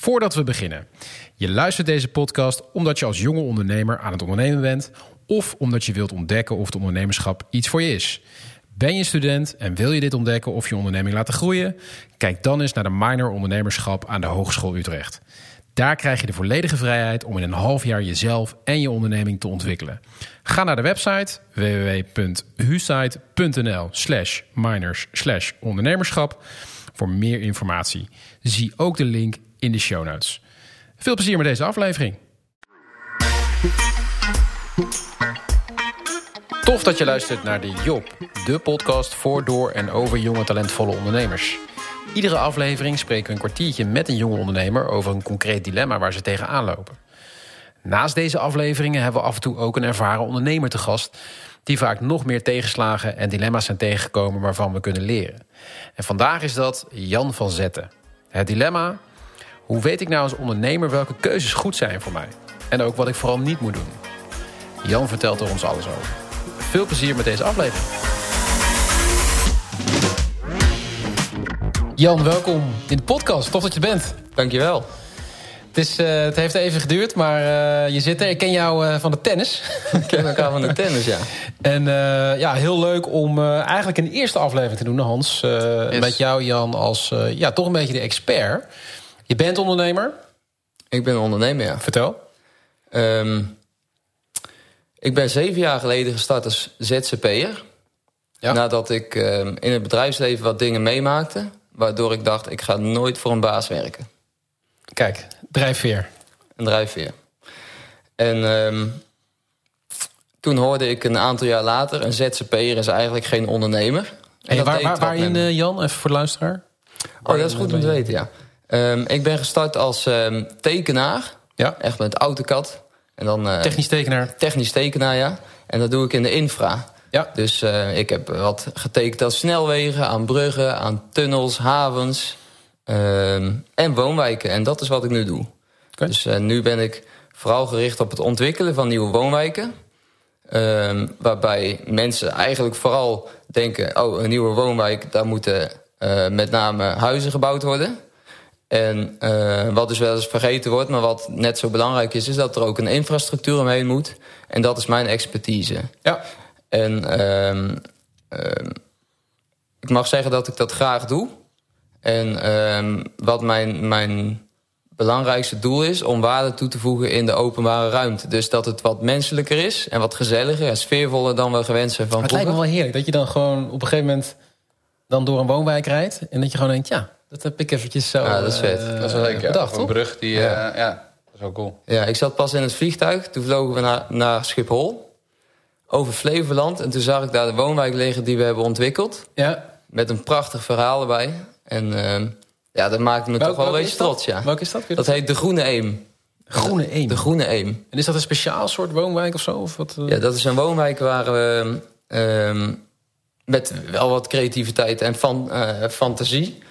Voordat we beginnen. Je luistert deze podcast omdat je als jonge ondernemer aan het ondernemen bent... of omdat je wilt ontdekken of het ondernemerschap iets voor je is. Ben je student en wil je dit ontdekken of je onderneming laten groeien? Kijk dan eens naar de minor ondernemerschap aan de Hogeschool Utrecht. Daar krijg je de volledige vrijheid om in een half jaar jezelf en je onderneming te ontwikkelen. Ga naar de website www.husite.nl slash minors slash ondernemerschap voor meer informatie. Zie ook de link in de show notes. Veel plezier met deze aflevering. Tof dat je luistert naar de Job, de podcast voor, door en over jonge talentvolle ondernemers. Iedere aflevering spreken we een kwartiertje met een jonge ondernemer over een concreet dilemma waar ze tegenaan lopen. Naast deze afleveringen hebben we af en toe ook een ervaren ondernemer te gast die vaak nog meer tegenslagen en dilemma's zijn tegengekomen waarvan we kunnen leren. En vandaag is dat Jan van Zetten. Het dilemma: hoe weet ik nou als ondernemer welke keuzes goed zijn voor mij? En ook wat ik vooral niet moet doen. Jan vertelt er ons alles over. Veel plezier met deze aflevering. Jan, welkom in de podcast. Tof dat je bent. Dankjewel. Het, is, uh, het heeft even geduurd, maar uh, je zit er. Ik ken jou uh, van de tennis. Ik ken elkaar van de tennis, ja. En ja, heel leuk om eigenlijk een eerste aflevering te doen, Hans. Yes. Met jou, Jan, als ja, toch een beetje de expert. Je bent ondernemer. Ik ben ondernemer, ja. Vertel. Um, ik ben zeven jaar geleden gestart als ZZP'er. Ja. Nadat ik um, in het bedrijfsleven wat dingen meemaakte... waardoor ik dacht, ik ga nooit voor een baas werken. Kijk, drijfveer. Een drijfveer. En um, toen hoorde ik een aantal jaar later... een ZZP'er is eigenlijk geen ondernemer. En hey, waar, waar, waarin, uh, Jan? Even voor de luisteraar. Oh, dat is goed om te weten, ja. Um, ik ben gestart als um, tekenaar. Ja. Echt met AutoCAD. En dan, uh, technisch tekenaar? Technisch tekenaar, ja. En dat doe ik in de infra. Ja. Dus uh, ik heb wat getekend aan snelwegen, aan bruggen, aan tunnels, havens um, en woonwijken. En dat is wat ik nu doe. Okay. Dus uh, nu ben ik vooral gericht op het ontwikkelen van nieuwe woonwijken. Um, waarbij mensen eigenlijk vooral denken... oh, een nieuwe woonwijk, daar moeten uh, met name huizen gebouwd worden... En uh, wat dus wel eens vergeten wordt, maar wat net zo belangrijk is... is dat er ook een infrastructuur omheen moet. En dat is mijn expertise. Ja. En um, um, ik mag zeggen dat ik dat graag doe. En um, wat mijn, mijn belangrijkste doel is... om waarde toe te voegen in de openbare ruimte. Dus dat het wat menselijker is en wat gezelliger... en sfeervoller dan we gewend zijn van Het lijkt me wel heerlijk dat je dan gewoon op een gegeven moment... dan door een woonwijk rijdt en dat je gewoon denkt... ja dat heb ik eventjes zo ja, dat is vet. Uh, dat is wel leuk, ja. bedacht, Een brug die... Ja. Uh, ja, dat is wel cool. Ja, ik zat pas in het vliegtuig. Toen vlogen we naar, naar Schiphol. Over Flevoland. En toen zag ik daar de woonwijk liggen die we hebben ontwikkeld. Ja. Met een prachtig verhaal erbij. En uh, ja, dat maakte me welk, toch wel een beetje trots, ja. Welke is dat? Dat heet De Groene Eem. Groene Eem? De Groene Eem. En is dat een speciaal soort woonwijk of zo? Of wat, Ja, dat is een woonwijk waar we... um, met wel wat creativiteit en fan, uh, fantasie...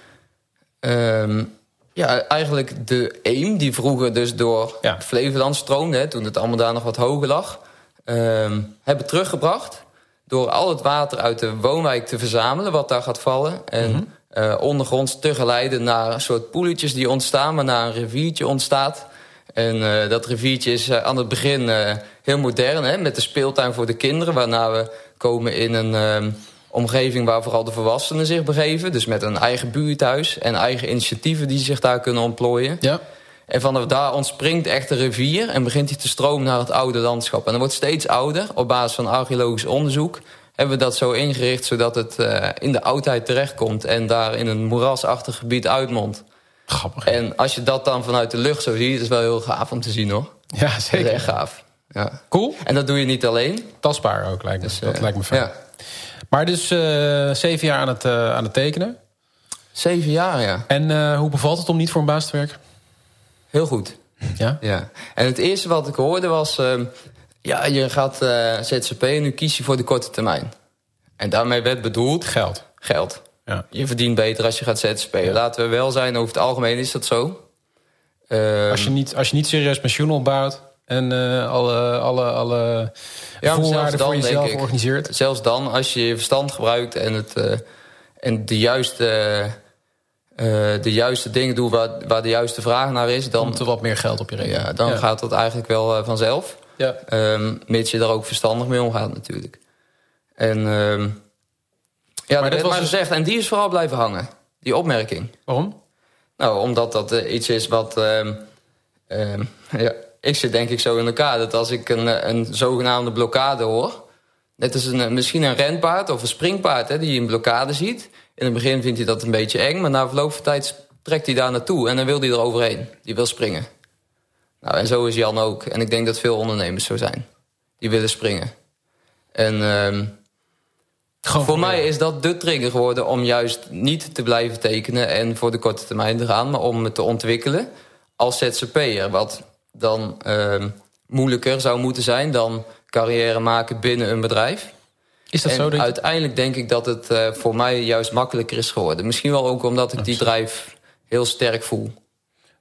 Um, ja, eigenlijk de Eem, die vroeger dus door ja. Flevoland stroomde... Hè, toen het allemaal daar nog wat hoger lag... Um, hebben teruggebracht door al het water uit de woonwijk te verzamelen... wat daar gaat vallen. En mm -hmm. uh, ondergronds te geleiden naar een soort poeletjes die ontstaan... maar naar een riviertje ontstaat. En uh, dat riviertje is uh, aan het begin uh, heel modern... Hè, met de speeltuin voor de kinderen... waarna we komen in een... Omgeving waar vooral de volwassenen zich begeven. Dus met een eigen buurthuis en eigen initiatieven die zich daar kunnen ontplooien. Ja. En vanaf daar ontspringt echt de rivier en begint hij te stromen naar het oude landschap. En dat wordt steeds ouder. Op basis van archeologisch onderzoek hebben we dat zo ingericht... zodat het uh, in de oudheid terechtkomt en daar in een moerasachtig gebied uitmondt. Grappig. En als je dat dan vanuit de lucht zo ziet, is het wel heel gaaf om te zien hoor. Ja, zeker. Dat is echt gaaf. Ja. Cool. En dat doe je niet alleen. Tastbaar ook, lijkt me. Dus, dat uh, lijkt me fijn. Ja. Maar dus uh, zeven jaar aan het, uh, aan het tekenen. Zeven jaar, ja. En uh, hoe bevalt het om niet voor een baas te werken? Heel goed. Ja? Ja. En het eerste wat ik hoorde was... Uh, ja, je gaat ZZP en nu kies je voor de korte termijn. En daarmee werd bedoeld... Geld. Geld. Ja. Je verdient beter als je gaat ZZP. Ja. Laten we wel zijn, over het algemeen is dat zo. Als, je niet, als je niet serieus pensioen opbouwt... en uh, alle, alle, alle ja, voorwaarden dan, voor jezelf ik, organiseert. Zelfs dan, als je je verstand gebruikt en, het, uh, en de juiste eh, de juiste dingen doe waar, waar de juiste vraag naar is... dan, Komt er wat meer geld op je rekening. ja, dan gaat dat eigenlijk wel eh, vanzelf. Ja. Ehm, mits je daar ook verstandig mee omgaat natuurlijk. En ehm, ja, dat was maar dus- gezegd. En die is vooral blijven hangen, die opmerking. Waarom? Nou, omdat dat eh, iets is wat... ehm, ja, ik zit denk ik zo in elkaar dat als ik een, eh, een zogenaamde blokkade hoor... net als een, eh, misschien een renpaard of een springpaard hè, die een blokkade ziet... in het begin vindt hij dat een beetje eng... maar na verloop van tijd trekt hij daar naartoe en dan wil hij er overheen. Die wil springen. Nou, en zo is Jan ook. En ik denk dat veel ondernemers zo zijn. Die willen springen. En Gewoon voor proberen. mij is dat de trigger geworden om juist niet te blijven tekenen en voor de korte termijn te gaan, maar om het te ontwikkelen als ZZP'er. Wat dan ehm, moeilijker zou moeten zijn dan carrière maken binnen een bedrijf. Is dat en zo? Dat je- uiteindelijk denk ik dat het eh, voor mij juist makkelijker is geworden. Misschien wel ook omdat ik die drijf heel sterk voel.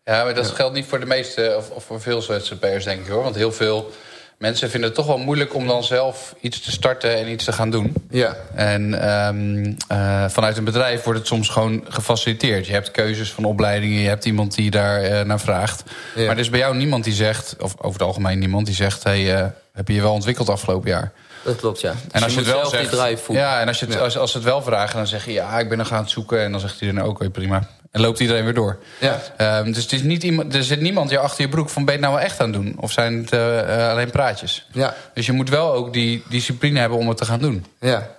Ja, maar dat geldt niet voor de meeste, of, of voor veel ZZP'ers, denk ik hoor. Want heel veel mensen vinden het toch wel moeilijk om dan zelf iets te starten en iets te gaan doen. Ja, En ehm, eh, vanuit een bedrijf wordt het soms gewoon gefaciliteerd. Je hebt keuzes van opleidingen, je hebt iemand die daar eh, naar vraagt. Ja. Maar er is bij jou niemand die zegt, of over het algemeen niemand die zegt... Hey, eh, heb je je wel ontwikkeld afgelopen jaar? dat klopt, ja. Dus En als je, het wel zelf zegt, ja, en als, je het, als, als ze het wel vragen, dan zeg je ja, ik ben nog aan het zoeken. En dan zegt iedereen ook, oké, prima. En loopt iedereen weer door. Ja. Ehm, dus het is niet iemand, er zit niemand je achter je broek van ben je het nou wel echt aan het doen? Of zijn het eh, eh, alleen praatjes? ja. Dus je moet wel ook die discipline hebben om het te gaan doen. Ja.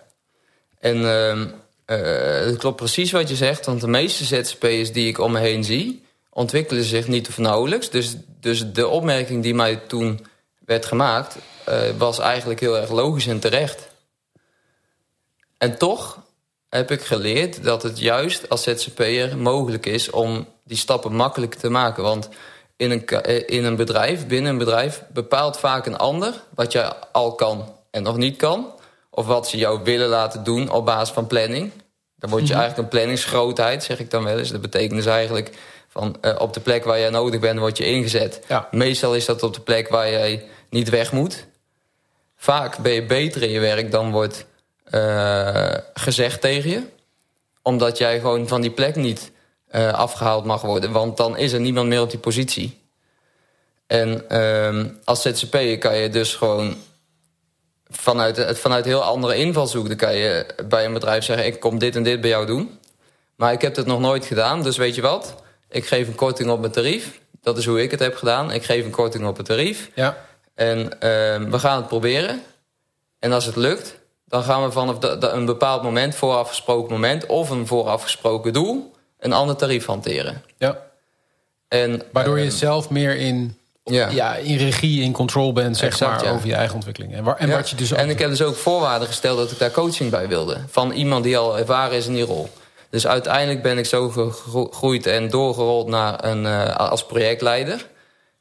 En eh, het klopt precies wat je zegt, want de meeste ZZP'ers die ik om me heen zie, ontwikkelen zich niet of nauwelijks. Dus, dus de opmerking die mij toen werd gemaakt, was eigenlijk heel erg logisch en terecht. En toch heb ik geleerd dat het juist als ZZP'er mogelijk is om die stappen makkelijk te maken. Want in een, eh, in een bedrijf, binnen een bedrijf, bepaalt vaak een ander wat je al kan en nog niet kan. Of wat ze jou willen laten doen op basis van planning. Dan word je eigenlijk een planningsgrootheid, zeg ik dan wel eens. Dat betekent dus eigenlijk van eh, op de plek waar jij nodig bent, word je ingezet. Ja. Meestal is dat op de plek waar jij niet weg moet. Vaak ben je beter in je werk dan wordt eh, gezegd tegen je. Omdat jij gewoon van die plek niet eh, afgehaald mag worden. Want dan is er niemand meer op die positie. En ehm, als ZZP'er kan je dus gewoon vanuit, het- vanuit heel andere invalshoek... dan kan je bij een bedrijf zeggen... ik kom dit en dit bij jou doen. Maar ik heb het nog nooit gedaan, dus weet je wat? Ik geef een korting op mijn tarief. Dat is hoe ik het heb gedaan. Ik geef een korting op het tarief. Ja. En ehm, we gaan het proberen. En als het lukt, dan gaan we vanaf een bepaald moment, voorafgesproken moment... of een voorafgesproken doel, een ander tarief hanteren. ja. En, Waardoor je ehm, zelf meer in, ja. ja, in regie, in control bent, zeg Exact, maar, ja. over je eigen ontwikkeling. En, waar, en Ja. wat je dus en ik heb dus ook voorwaarden gesteld dat ik daar coaching bij wilde. Van iemand die al ervaren is in die rol. Dus uiteindelijk ben ik zo gegroeid en doorgerold naar een, eh, als projectleider.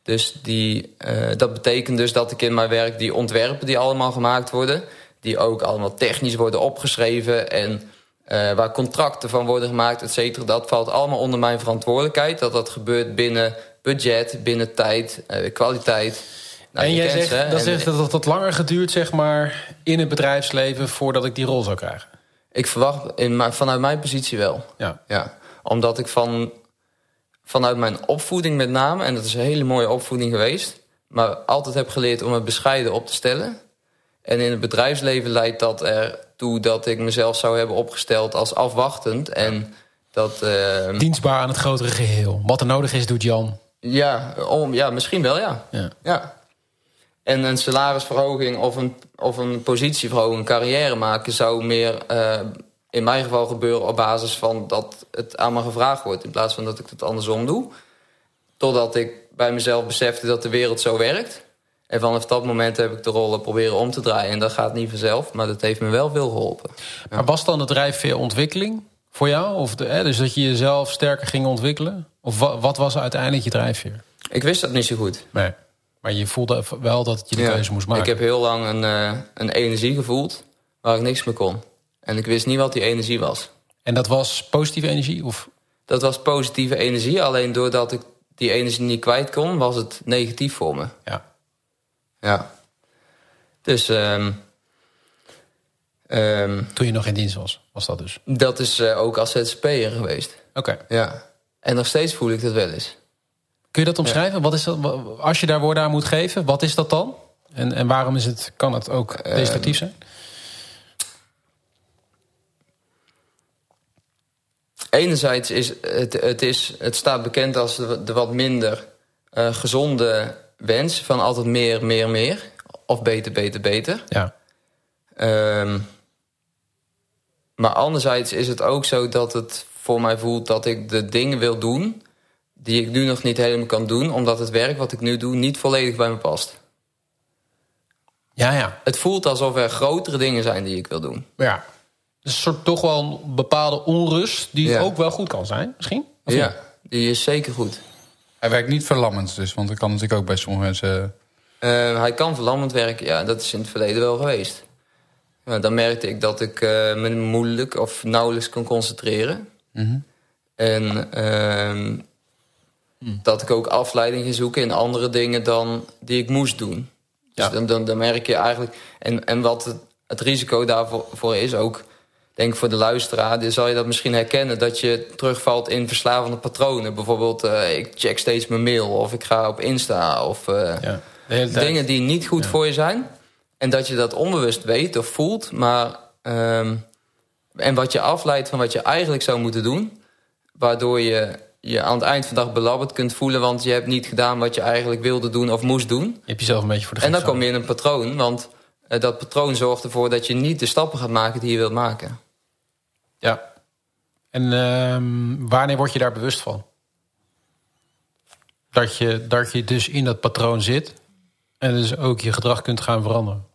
Dus die, eh, dat betekent dus dat ik in mijn werk die ontwerpen die allemaal gemaakt worden... die ook allemaal technisch worden opgeschreven... en eh, waar contracten van worden gemaakt, et cetera... dat valt allemaal onder mijn verantwoordelijkheid. Dat dat gebeurt binnen budget, binnen tijd, eh, kwaliteit... Nou, en jij zegt, ze, dat En- zegt dat het wat langer geduurd, zeg maar, in het bedrijfsleven voordat ik die rol zou krijgen. Ik verwacht in, vanuit mijn positie wel. Ja. Ja. Omdat ik van, vanuit mijn opvoeding met name... en dat is een hele mooie opvoeding geweest... maar altijd heb geleerd om het bescheiden op te stellen. En in het bedrijfsleven leidt dat ertoe dat ik mezelf zou hebben opgesteld als afwachtend. En dat... eh, Dienstbaar aan het grotere geheel. Wat er nodig is, doet Jan. ja, om, ja, misschien wel, ja. Ja. Ja. En een salarisverhoging of een, of een positieverhoging, een carrière maken... zou meer eh, in mijn geval gebeuren op basis van dat het aan me gevraagd wordt... in plaats van dat ik het andersom doe. Totdat ik bij mezelf besefte dat de wereld zo werkt. En vanaf dat moment heb ik de rollen proberen om te draaien. En dat gaat niet vanzelf, maar dat heeft me wel veel geholpen. Maar was dan de drijfveer ontwikkeling voor jou? Of de, hè, dus dat je jezelf sterker ging ontwikkelen? Of wa- wat was uiteindelijk je drijfveer? Ik wist dat niet zo goed. Nee. Maar je voelde wel dat je de Ja. keuze moest maken. Ik heb heel lang een, eh, een energie gevoeld waar ik niks meer kon. En ik wist niet wat die energie was. En dat was positieve energie? Of? Dat was positieve energie, alleen doordat ik die energie niet kwijt kon, was het negatief voor me. Ja. Ja. Dus ehm, ehm, Toen je nog in dienst was, was dat dus. dat is eh, ook als ZZP'er geweest. Oké. Ja. En nog steeds voel ik dat wel eens. Kun je dat omschrijven? Wat is dat, als je daar woorden aan moet geven, wat is dat dan? En, en waarom is het, kan het ook destructief zijn? Enerzijds is het, het, is, het staat bekend als de, de wat minder eh, gezonde wens van altijd meer, meer, meer. Of beter, beter, beter. Ja. Ehm, maar anderzijds is het ook zo dat het voor mij voelt dat ik de dingen wil doen die ik nu nog niet helemaal kan doen, omdat het werk wat ik nu doe niet volledig bij me past. Ja, ja. Het voelt alsof er grotere dingen zijn die ik wil doen. ja. Dus een soort toch wel een bepaalde onrust die Ja. ook wel goed kan zijn, misschien? Of Ja, niet? die is zeker goed. Hij werkt niet verlammend dus, want dat kan natuurlijk ook bij sommige mensen... Eh, hij kan verlammend werken, ja, dat is in het verleden wel geweest. Ja, dan merkte ik dat ik eh, me moeilijk of nauwelijks kon concentreren. En ehm, dat ik ook afleiding ging zoeken in andere dingen dan die ik moest doen. Dus Ja. dan, dan, dan merk je eigenlijk... En, en wat het, het risico daarvoor voor is, ook denk voor de luisteraar... zal je dat misschien herkennen dat je terugvalt in verslavende patronen. Bijvoorbeeld, eh, ik check steeds mijn mail of ik ga op Insta of... eh, Ja. Tijd. dingen die niet goed voor je zijn. En dat je dat onbewust weet of voelt. Maar, ehm, en wat je afleidt van wat je eigenlijk zou moeten doen. Waardoor je je aan het eind van de dag belabberd kunt voelen... want je hebt niet gedaan wat je eigenlijk wilde doen of moest doen. Je hebt jezelf een beetje voor de En dan kom je in een patroon. Want eh, dat patroon zorgt ervoor dat je niet de stappen gaat maken die je wilt maken. Ja. En ehm, wanneer word je daar bewust van? Dat je, dat je dus in dat patroon zit en dus ook je gedrag kunt gaan veranderen.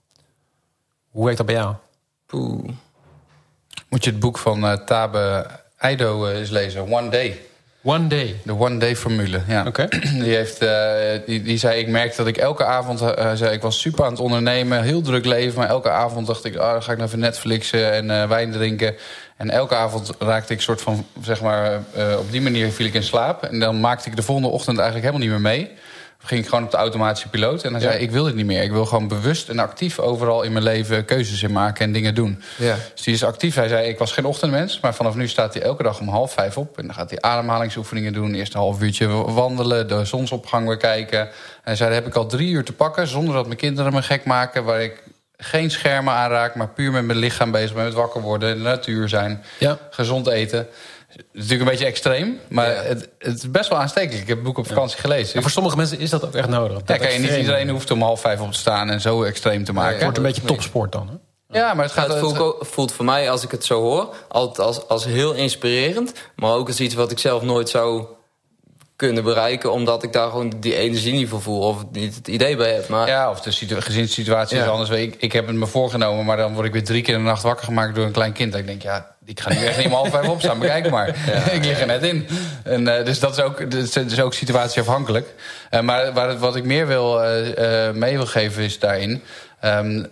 Hoe werkt dat bij jou? Moet je het boek van eh, Tabe Eido eh, eens lezen, One Day. One day. De One Day formule, ja. Oké. Die, heeft, eh, die, die zei, ik merkte dat ik elke avond... eh, zei, ik was super aan het ondernemen, heel druk leven... maar elke avond dacht ik, ah, dan ga ik naar even Netflixen en eh, wijn drinken. En elke avond raakte ik soort van, zeg maar... eh, op die manier viel ik in slaap. En dan maakte ik de volgende ochtend eigenlijk helemaal niet meer mee. Ging ik gewoon op de automatische piloot. En dan zei ik, wil dit niet meer. Ik wil gewoon bewust en actief overal in mijn leven keuzes in maken en dingen doen. Ja. Dus die is actief. Hij zei, ik was geen ochtendmens, maar vanaf nu staat hij elke dag om half vijf op. En dan gaat hij ademhalingsoefeningen doen. Eerst een half uurtje wandelen, de zonsopgang bekijken. En hij zei, daar heb ik al drie uur te pakken... zonder dat mijn kinderen me gek maken... waar ik geen schermen aanraak, maar puur met mijn lichaam bezig ben... met wakker worden, in de natuur zijn, Ja. gezond eten. Het is natuurlijk een beetje extreem, maar Ja. het, het is best wel aanstekelijk. Ik heb het boek op vakantie gelezen. En voor sommige mensen is dat ook echt nodig. Ja, kijk, niet iedereen hoeft om half vijf op te staan en zo extreem te maken. Het wordt een beetje topsport dan. Hè? Ja, maar het gaat... het voelt, ook- voelt voor mij, als ik het zo hoor, altijd als, als heel inspirerend. Maar ook als iets wat ik zelf nooit zou kunnen bereiken... omdat ik daar gewoon die energie niet voor voel of niet het idee bij heb. Maar Ja, of de situ- gezinssituatie is anders. Ik, ik heb het me voorgenomen, maar dan word ik weer drie keer in de nacht wakker gemaakt door een klein kind. Dat ik denk, ja, ik ga nu echt niet om half vijf opstaan. Bekijk maar. ik lig er net in. En, eh, dus dat is ook, dat is, ook situatieafhankelijk. Eh, maar waar wat ik meer wil, eh, mee wil geven is daarin... ehm,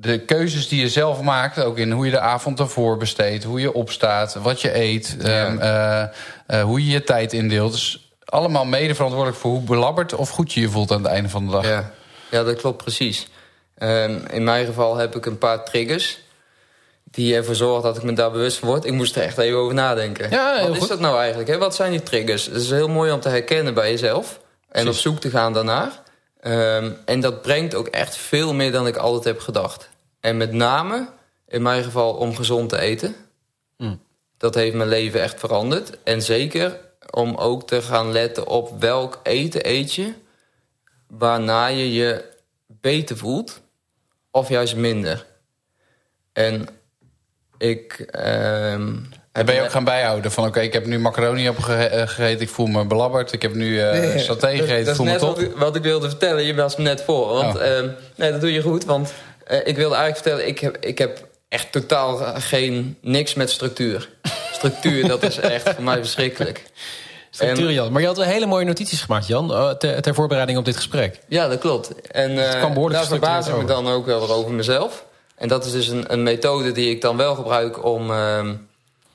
de keuzes die je zelf maakt, ook in hoe je de avond ervoor besteedt... hoe je opstaat, wat je eet, ehm, eh, eh, hoe je je tijd indeelt... Dus allemaal mede verantwoordelijk voor hoe belabberd of goed je je voelt aan het einde van de dag. ja, ja dat klopt precies. Ehm, in mijn geval heb ik een paar triggers... die ervoor zorgen dat ik me daar bewust van word. Ik moest er echt even over nadenken. Ja, Wat is goed. dat nou eigenlijk? Hè? Wat zijn die triggers? Het is heel mooi om te herkennen bij jezelf... en op zoek te gaan daarnaar. Ehm, en dat brengt ook echt veel meer dan ik altijd heb gedacht. En met name, in mijn geval, om gezond te eten. Hmm. Dat heeft mijn leven echt veranderd. En zeker om ook te gaan letten op welk eten eet je... waarna je je beter voelt of juist minder. En ik... ehm, En ben je ook gaan bijhouden van oké, ik heb nu macaroni opgegeten, ik voel me belabberd. Ik heb nu eh saté gegeten, ik dat voel me top. wat ik, wat ik wilde vertellen. Je was me net voor. Want Oh. ehm, nee, dat doe je goed. Want eh, ik wilde eigenlijk vertellen... Ik heb, ik heb echt totaal geen... niks met structuur. Structuur, dat is echt voor mij verschrikkelijk. Structuur, En- Jan. Maar je had wel hele mooie notities gemaakt, Jan, eh, ter, ter voorbereiding op dit gesprek. Ja, dat klopt. En eh, daar verbaas ik me dan ook wel over mezelf. En dat is dus een, een methode die ik dan wel gebruik om, ehm,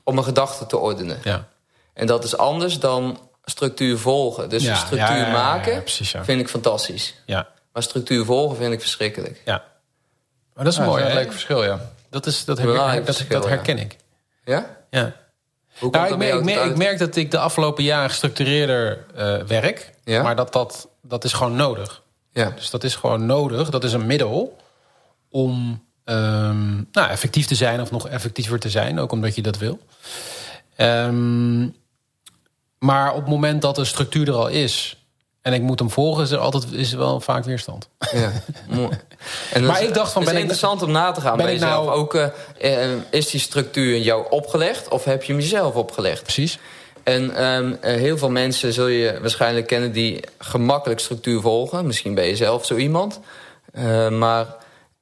om mijn gedachten te ordenen. Ja. En dat is anders dan structuur volgen. Dus Ja, een structuur ja, ja, ja, ja, maken precies vind ik fantastisch. Ja. Maar structuur volgen vind ik verschrikkelijk. ja. Maar dat is Ja, mooi, dat is een leuk verschil, ja. Dat, is, dat, dat, verschil, dat herken ik. Ja? Ja. Nou, ik, merk, ik, merk, ik merk dat ik de afgelopen jaren gestructureerder eh, werk. Ja? Maar dat, dat, dat is gewoon nodig. Ja. Dus dat is gewoon nodig. Dat is een middel om ehm, nou, effectief te zijn of nog effectiever te zijn. Ook omdat je dat wil. Ehm, maar op het moment dat de structuur er al is... en ik moet hem volgen, is er altijd is er wel vaak weerstand. Ja, mooi. En dat Maar is- ik dacht van, het is ben ik- interessant om na te gaan ben bij ik jezelf. nou- Ook, eh, eh, is die structuur jou opgelegd of heb je hem jezelf opgelegd? Precies. En ehm, eh, heel veel mensen zul je waarschijnlijk kennen die gemakkelijk structuur volgen. Misschien ben je zelf zo iemand. Eh, maar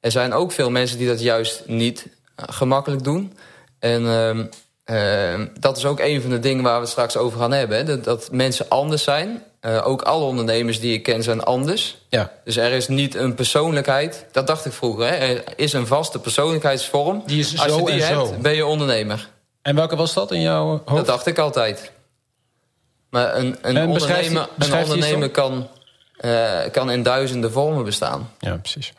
er zijn ook veel mensen die dat juist niet gemakkelijk doen. En ehm, ehm, dat is ook een van de dingen waar we het straks over gaan hebben. Hè? Dat, dat mensen anders zijn. Eh, ook alle ondernemers die ik ken zijn anders. Ja. Dus er is niet een persoonlijkheid. Dat dacht ik vroeger. Hè? Er is een vaste persoonlijkheidsvorm. Die is Als zo je die en hebt, zo. ben je ondernemer. En welke was dat in jouw hoofd? Dat dacht ik altijd. Maar een, een En beschrijf die- ondernemer, een ondernemer kan, eh, kan in duizenden vormen bestaan. Ja, precies.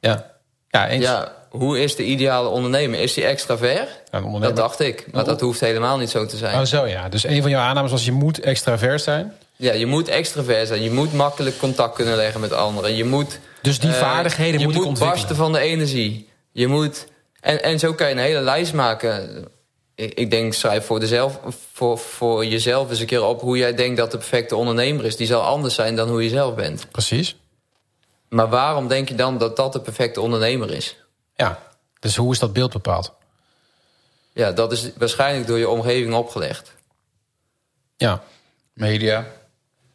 Ja, ja eens. Ja, hoe is de ideale ondernemer? Is die extravert? Ondernemer- Dat dacht ik, maar dat hoeft helemaal niet zo te zijn. Oh, zo ja. Dus een van jouw aannames was je moet extravert zijn. Ja, je moet extravert zijn. Je moet makkelijk contact kunnen leggen met anderen. Je moet, Dus die eh, vaardigheden je moet ik moet ontwikkelen. barsten van de energie. Je moet, en, en zo kan je een hele lijst maken. Ik, ik denk, schrijf voor, dezelf, voor, voor jezelf eens een keer op... hoe jij denkt dat de perfecte ondernemer is. Die zal anders zijn dan hoe je zelf bent. Precies. Maar waarom denk je dan dat dat de perfecte ondernemer is? Ja. Dus hoe is dat beeld bepaald? Ja, dat is waarschijnlijk door je omgeving opgelegd. Ja. Media.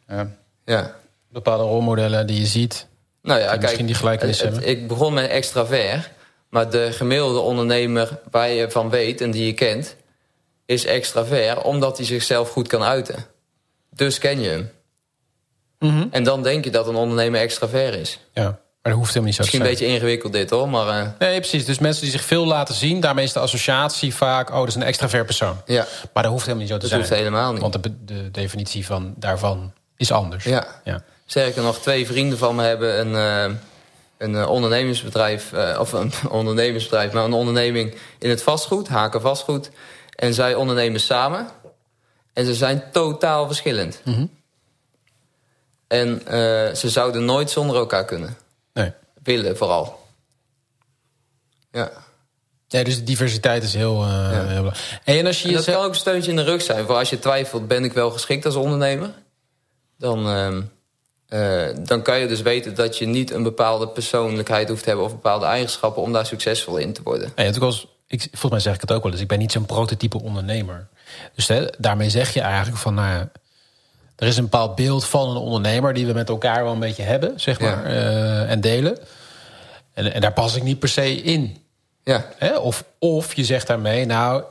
Ja. Ja. Bepaalde rolmodellen die je ziet. Nou ja, kijk, misschien die gelijkenis het- het- hebben. ik begon met extravert. Maar de gemiddelde ondernemer waar je van weet en die je kent... is extravert omdat hij zichzelf goed kan uiten. Dus ken je hem. Mhm. En dan denk je dat een ondernemer extravert is. Ja. Maar dat hoeft helemaal niet zo Misschien te een zijn. beetje ingewikkeld dit hoor, maar eh, Nee, precies. Dus mensen die zich veel laten zien, daarmee is de associatie vaak... oh, dat is een extravert persoon. ja, Maar dat hoeft helemaal niet zo te dat zijn. hoeft helemaal niet. Want de, definitie van, daarvan is anders. Ja. ja. Sterker nog, twee vrienden van me hebben een, eh, een eh, ondernemingsbedrijf... eh, of een ondernemingsbedrijf, maar een onderneming in het vastgoed, Haken Vastgoed. En zij ondernemen samen. En ze zijn totaal verschillend. Mhm. En eh, ze zouden nooit zonder elkaar kunnen. Nee. Willen vooral. Ja. Ja, dus diversiteit is heel, eh, heel belangrijk. Hey, en als je En dat jezelf- kan ook een steuntje in de rug zijn. Voor als je twijfelt, ben ik wel geschikt als ondernemer? Dan, ehm, eh, dan kan je dus weten dat je niet een bepaalde persoonlijkheid hoeft te hebben... of bepaalde eigenschappen om daar succesvol in te worden. Nee, het was, ik, volgens mij zeg ik het ook wel eens. Ik ben niet zo'n prototype ondernemer. Dus hè, daarmee zeg je eigenlijk van... Nou, ja, er is een bepaald beeld van een ondernemer... die we met elkaar wel een beetje hebben, zeg Ja. maar. eh, en delen. En, en daar pas ik niet per se in. Ja, Hè? Of, of je zegt daarmee... Nou,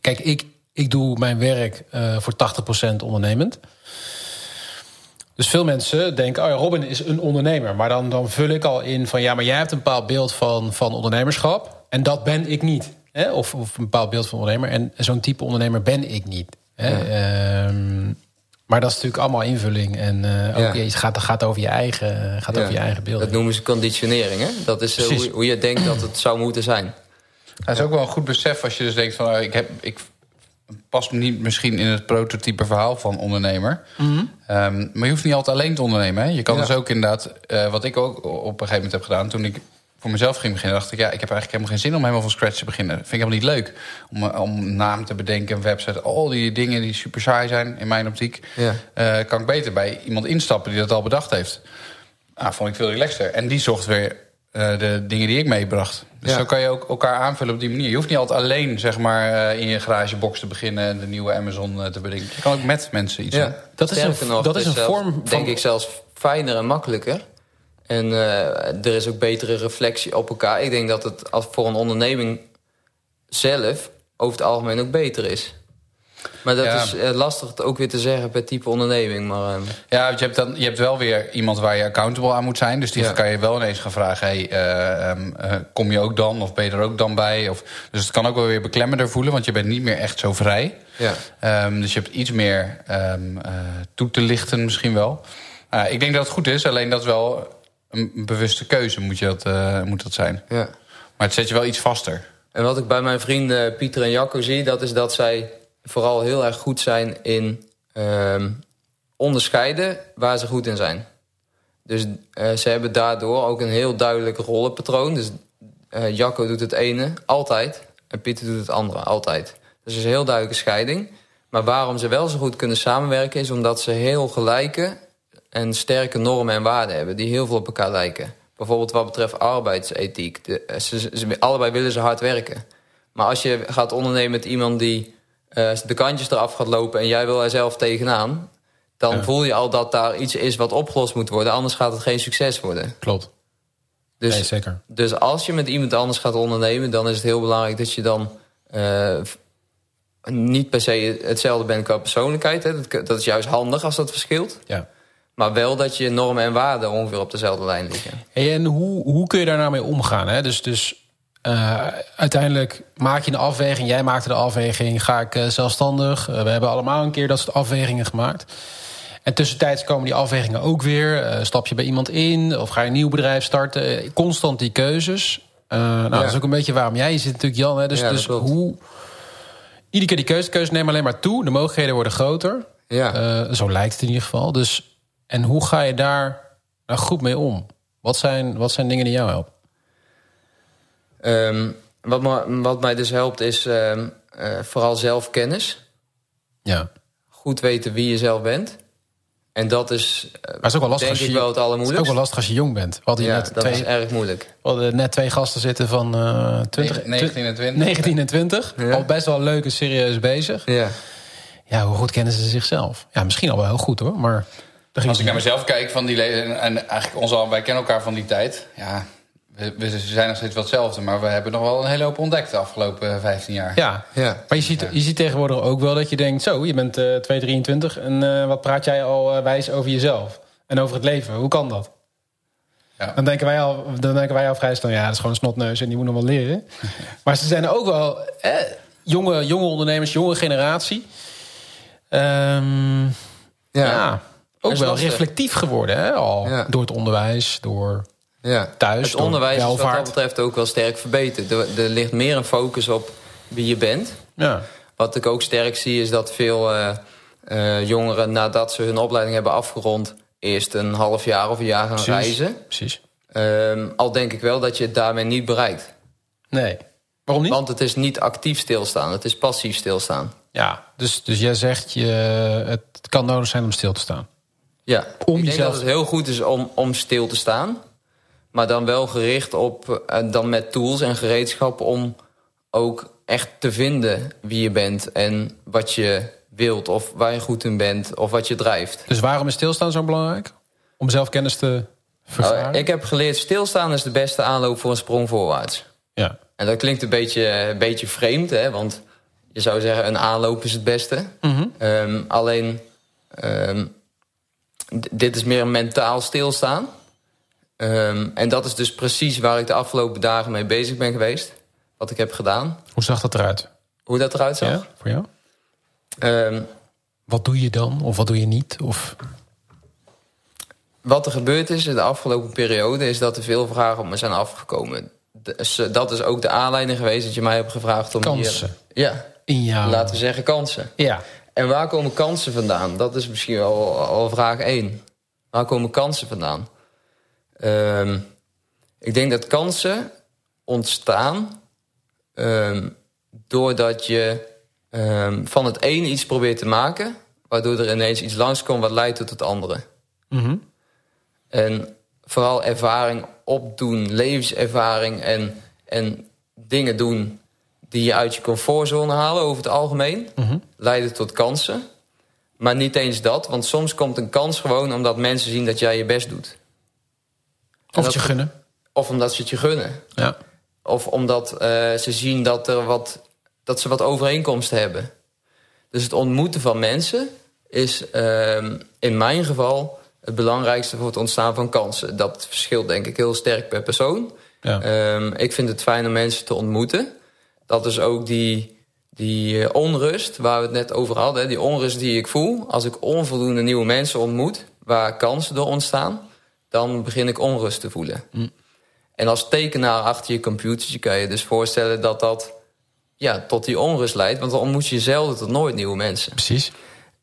kijk, ik, ik doe mijn werk eh, voor 80% ondernemend. Dus veel mensen denken, oh ja, Robin is een ondernemer. Maar dan, dan vul ik al in van, ja, maar jij hebt een bepaald beeld van, van ondernemerschap. En dat ben ik niet. Hè? Of, of een bepaald beeld van ondernemer. En zo'n type ondernemer ben ik niet. Hè? Ehm, maar dat is natuurlijk allemaal invulling. En eh ook, Ja. het gaat, gaat over je eigen, gaat ja. over je eigen beeld. dat noemen ze conditionering. Hè? Dat is eh, hoe, hoe je denkt dat het zou moeten zijn. Dat is ook wel een goed besef als je dus denkt van... oh, ik, heb, ik pas niet misschien in het prototype verhaal van ondernemer. Ehm, maar je hoeft niet altijd alleen te ondernemen. Hè? Je kan Ja. dus ook inderdaad... eh, wat ik ook op een gegeven moment heb gedaan... toen ik voor mezelf ging beginnen, dacht ik... ja, ik heb eigenlijk helemaal geen zin om helemaal van scratch te beginnen. Vind ik helemaal niet leuk. Om, eh, om een naam te bedenken, een website... al die dingen die super saai zijn in mijn optiek... Ja. eh, kan ik beter bij iemand instappen die dat al bedacht heeft. Nou, vond ik veel relaxter. En die zocht weer eh, de dingen die ik meebracht. Dus Ja. zo kan je ook elkaar aanvullen op die manier. Je hoeft niet altijd alleen zeg maar, eh, in je garagebox te beginnen... en de nieuwe Amazon te bedenken. Je kan ook met mensen iets doen. Dat is Sterker een- nog, dat is een zelfs, vorm van- Denk ik zelfs fijner en makkelijker. En eh, er is ook betere reflectie op elkaar. Ik denk dat het als voor een onderneming zelf over het algemeen ook beter is. Maar dat Ja. is eh, lastig het ook weer te zeggen per type onderneming. Maar ehm, Ja, want je hebt, dan, je hebt wel weer iemand waar je accountable aan moet zijn. Dus die Ja. kan je wel ineens gaan vragen... Hey, eh, ehm, eh, kom je ook dan of ben je er ook dan bij? Of, dus het kan ook wel weer beklemmender voelen... want je bent niet meer echt zo vrij. ja. Ehm, dus je hebt iets meer eh, toe te lichten misschien wel. Uh, ik denk dat het goed is, alleen dat wel een, bewuste keuze moet, je dat, eh, moet dat zijn. ja. Maar het zet je wel iets vaster. En wat ik bij mijn vrienden Pieter en Jacco zie... dat is dat zij vooral heel erg goed zijn in ehm, onderscheiden waar ze goed in zijn. Dus uh, ze hebben daardoor ook een heel duidelijk rollenpatroon. Dus uh, Jacco doet het ene altijd en Pieter doet het andere altijd. Dus er is een heel duidelijke scheiding. Maar waarom ze wel zo goed kunnen samenwerken... is omdat ze heel gelijke en sterke normen en waarden hebben... die heel veel op elkaar lijken. Bijvoorbeeld wat betreft arbeidsethiek. De, eh, ze, ze, allebei willen ze hard werken. Maar als je gaat ondernemen met iemand die uh, de kantjes eraf gaat lopen... en jij wil er zelf tegenaan... dan voel je al dat daar iets is wat opgelost moet worden. Anders gaat het geen succes worden. Klopt. Dus, nee, zeker. Dus als je met iemand anders gaat ondernemen... dan is het heel belangrijk dat je dan... Uh, niet per se hetzelfde bent qua persoonlijkheid. Hè. Dat, dat, is juist handig als dat verschilt. Ja. Maar wel dat je normen en waarden ongeveer op dezelfde lijn liggen. En hoe, hoe kun je daar nou mee omgaan? Hè? Dus, dus uh, uiteindelijk maak je een afweging. Jij maakte de afweging. Ga ik uh, zelfstandig? Uh, we hebben allemaal een keer dat soort afwegingen gemaakt. En tussentijds komen die afwegingen ook weer. stap je bij iemand in? Of ga je een nieuw bedrijf starten? Constant die keuzes. nou, ja. dat is ook een beetje waarom jij zit natuurlijk, Jan. Hè? Dus, ja, dus hoe... Iedere keer die keuze, keuze nemen alleen maar toe. De mogelijkheden worden groter. Ja. zo lijkt het in ieder geval. Dus en hoe ga je daar nou goed mee om? Wat zijn, wat zijn dingen die jou helpen? Um, wat, me, wat mij dus helpt is um, uh, vooral zelfkennis. Ja. Goed weten wie je zelf bent. En dat is, maar is ook wel lastig denk als je, ik wel het allermoeilijkste. is ook wel lastig als je jong bent. We ja, net dat twee, is erg moeilijk. We hadden net twee gasten zitten van uh, 20, 19 en 20. 19 en 20. Ja. Al best wel leuk en serieus bezig. Ja. Ja, hoe goed kennen ze zichzelf? Ja, misschien al wel heel goed hoor, maar... Als ik naar mezelf kijk van die en, en eigenlijk ons al, wij kennen elkaar van die tijd. Ja, we, we, zijn nog steeds wel hetzelfde, maar we hebben nog wel een hele hoop ontdekt de afgelopen 15 jaar. Ja, ja. maar je ziet, je ziet tegenwoordig ook wel dat je denkt: zo, je bent uh, 223 en uh, wat praat jij al uh, wijs over jezelf en over het leven? Hoe kan dat? Ja. Dan, denken wij al, dan denken wij al vrij snel: ja, dat is gewoon een snotneus en die moet nog wel leren. maar ze zijn ook wel eh, jonge, jonge ondernemers, jonge generatie. Um, ja. ja ook wel reflectief geworden, hè? Al ja. door het onderwijs, door ja. thuis. Het onderwijs is wat dat betreft ook wel sterk verbeterd. Er, er, ligt meer een focus op wie je bent. Ja. Wat ik ook sterk zie is dat veel uh, uh, jongeren nadat ze hun opleiding hebben afgerond... eerst een half jaar of een jaar gaan precies, reizen. Precies. Um, al denk ik wel dat je het daarmee niet bereikt. Nee. Waarom niet? Want het is niet actief stilstaan, het is passief stilstaan. Ja, dus, dus jij zegt je, het kan nodig zijn om stil te staan. Ja, om ik denk dat het heel goed is om, om stil te staan. Maar dan wel gericht op, uh, dan met tools en gereedschap... om ook echt te vinden wie je bent en wat je wilt... of waar je goed in bent of wat je drijft. Dus waarom is stilstaan zo belangrijk? Om zelfkennis te vergaren? Nou, ik heb geleerd, stilstaan is de beste aanloop voor een sprong voorwaarts. Ja. En dat klinkt een beetje, een beetje vreemd, hè? want je zou zeggen... een aanloop is het beste. Mm -hmm. um, alleen... Um, dit is meer mentaal stilstaan. Um, en dat is dus precies waar ik de afgelopen dagen mee bezig ben geweest. Wat ik heb gedaan. Hoe zag dat eruit? Hoe dat eruit zag? Ja, voor jou? Um, wat doe je dan? Of wat doe je niet? Of... Wat er gebeurd is in de afgelopen periode... is dat er veel vragen op me zijn afgekomen. Dus, dat is ook de aanleiding geweest dat je mij hebt gevraagd om kansen. hier... Ja, in jou. laten we zeggen kansen. Ja. En waar komen kansen vandaan? Dat is misschien wel al vraag 1. Waar komen kansen vandaan? Um, ik denk dat kansen ontstaan um, doordat je um, van het ene iets probeert te maken, waardoor er ineens iets langskomt wat leidt tot het andere. Mm -hmm. En vooral ervaring opdoen, levenservaring en, en dingen doen die je uit je comfortzone halen over het algemeen. Mm -hmm. Leiden tot kansen. Maar niet eens dat, want soms komt een kans gewoon omdat mensen zien dat jij je best doet. Of het je gunnen. Of omdat ze het je gunnen. Ja. Of omdat uh, ze zien dat, er wat, dat ze wat overeenkomsten hebben. Dus het ontmoeten van mensen is uh, in mijn geval het belangrijkste voor het ontstaan van kansen. Dat verschilt denk ik heel sterk per persoon. Ja. Um, ik vind het fijn om mensen te ontmoeten. Dat is ook die, die onrust waar we het net over hadden. Die onrust die ik voel als ik onvoldoende nieuwe mensen ontmoet... waar kansen door ontstaan, dan begin ik onrust te voelen. Mm. En als tekenaar achter je computertje kan je dus voorstellen dat dat ja, tot die onrust leidt. Want dan ontmoet je zelden tot nooit nieuwe mensen. Precies.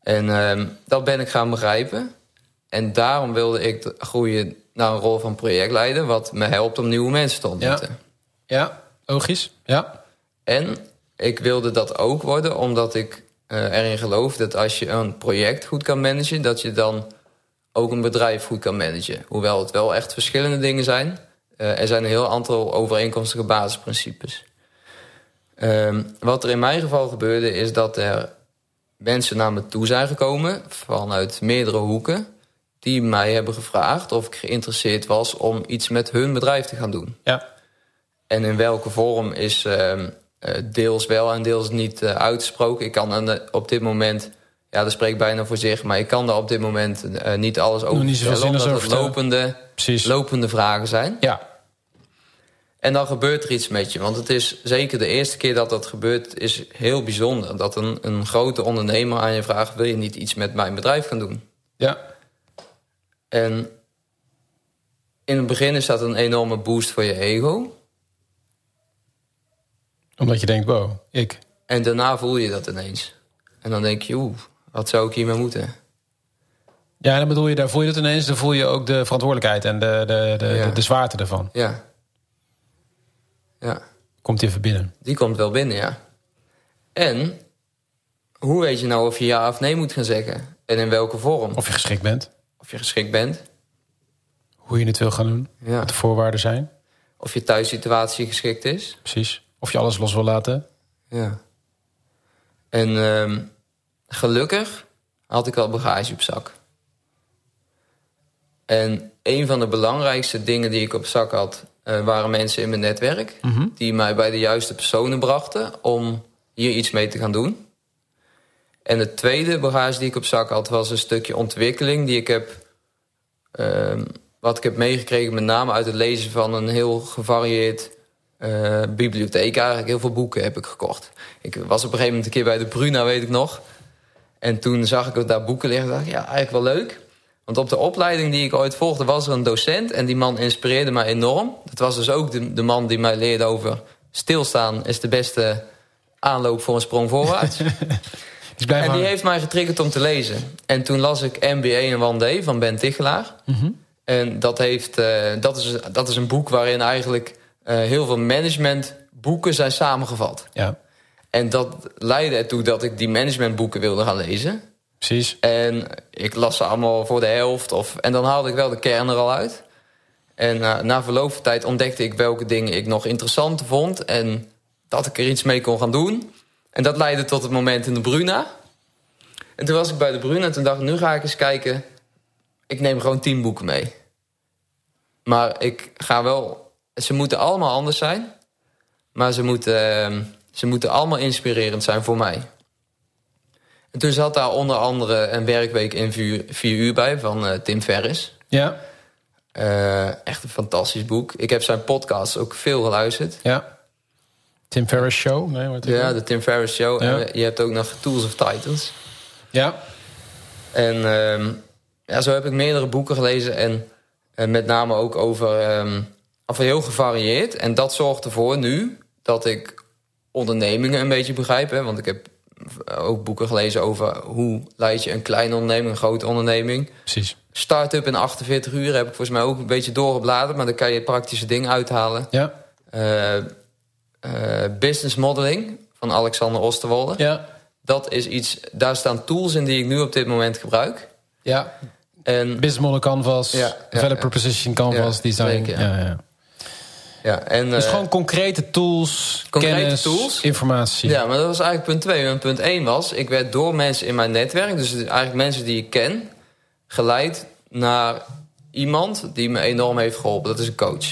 En ehm, dat ben ik gaan begrijpen. En daarom wilde ik groeien naar een rol van projectleider... wat me helpt om nieuwe mensen te ontmoeten. Ja, ja logisch. Ja. En ik wilde dat ook worden omdat ik uh, erin geloof... dat als je een project goed kan managen... dat je dan ook een bedrijf goed kan managen. Hoewel het wel echt verschillende dingen zijn. Uh, er zijn een heel aantal overeenkomstige basisprincipes. Uh, wat er in mijn geval gebeurde is dat er mensen naar me toe zijn gekomen... vanuit meerdere hoeken... die mij hebben gevraagd of ik geïnteresseerd was... om iets met hun bedrijf te gaan doen. Ja. En in welke vorm is uh, deels wel en deels niet uh, uitgesproken. Ik kan op dit moment ja, dat spreekt bijna voor zich. Maar ik kan daar op dit moment uh, niet alles over niet vertellen. Omdat het lopende, lopende vragen zijn. Ja. En dan gebeurt er iets met je. Want het is zeker de eerste keer dat dat gebeurt... is heel bijzonder. Dat een, een grote ondernemer aan je vraagt... wil je niet iets met mijn bedrijf gaan doen? Ja. En in het begin is dat een enorme boost voor je ego. Omdat je denkt, wow, ik. En daarna voel je dat ineens. En dan denk je, oeh, wat zou ik hiermee moeten? Ja, dan bedoel je, daar voel je het ineens, dan voel je ook de verantwoordelijkheid en de, de, de, Ja. de, de zwaarte ervan. Ja. Ja, Komt even binnen. die komt wel binnen, ja. En, hoe weet je nou of je ja of nee moet gaan zeggen? En in welke vorm? Of je geschikt bent, Of je geschikt bent? hoe je het wil gaan doen, Ja. wat de voorwaarden zijn. Of je thuissituatie geschikt is? Precies. Of je alles los wil laten. Ja. En ehm, gelukkig had ik al bagage op zak. En een van de belangrijkste dingen die ik op zak had... eh, waren mensen in mijn netwerk... die mij bij de juiste personen brachten... om hier iets mee te gaan doen. En de tweede bagage die ik op zak had... was een stukje ontwikkeling die ik heb... ehm, wat ik heb meegekregen met name uit het lezen van een heel gevarieerd eh, bibliotheek. Eigenlijk heel veel boeken heb ik gekocht. Ik was op een gegeven moment een keer bij de Bruna, weet ik nog. En toen zag ik daar boeken liggen. dacht ik, ja, eigenlijk wel leuk. Want op de opleiding die ik ooit volgde was er een docent. En die man inspireerde mij enorm. Dat was dus ook de, de man die mij leerde over... stilstaan is de beste aanloop voor een sprong voorwaarts. En die heeft mij getriggerd om te lezen. En toen las ik MBA en One van Ben Tichelaar. En dat, heeft, eh, dat, is, dat is een boek waarin eigenlijk heel veel managementboeken zijn samengevat. Ja, En dat leidde ertoe dat ik die managementboeken wilde gaan lezen. precies. En ik las ze allemaal voor de helft. Of, en dan haalde ik wel de kern er al uit. En eh, na verloop van tijd ontdekte ik welke dingen ik nog interessant vond. En dat ik er iets mee kon gaan doen. En dat leidde tot het moment in de Bruna. En toen was ik bij de Bruna en toen dacht ik, nu ga ik eens kijken. Ik neem gewoon tien boeken mee. Maar ik ga wel... Ze moeten allemaal anders zijn. Maar ze moeten, eh, ze moeten allemaal inspirerend zijn voor mij. En toen zat daar onder andere een werkweek in vier, vier uur bij van eh, Tim Ferriss. Ja, Eh, echt een fantastisch boek. Ik heb zijn podcast ook veel geluisterd. ja. Tim Ferriss Show. Nee, wat Ja, de Tim Ferriss Show. Ja. En je hebt ook nog Tools of Titans. ja. En ehm, ja, zo heb ik meerdere boeken gelezen. En eh, met name ook over, ehm, over heel gevarieerd. En dat zorgt ervoor nu dat ik ondernemingen een beetje begrijp. Hè? Want ik heb ook boeken gelezen over hoe leid je een kleine onderneming, een grote onderneming. precies. Start-up in 48 uur heb ik volgens mij ook een beetje doorgebladerd. Maar dan kan je praktische dingen uithalen. Ja, Eh, eh, business modeling van Alexander Osterwolde. ja, Dat is iets, daar staan tools in die ik nu op dit moment gebruik. ja. En Business Model Canvas, Ja, ja, Developer ja. Position Canvas, Ja, Design. zeker, ja. Ja. En, Dus eh, gewoon concrete tools, concrete kennis, tools. informatie. ja, maar dat was eigenlijk punt 2. En punt 1 was, ik werd door mensen in mijn netwerk, dus eigenlijk mensen die ik ken, geleid naar iemand die me enorm heeft geholpen. Dat is een coach.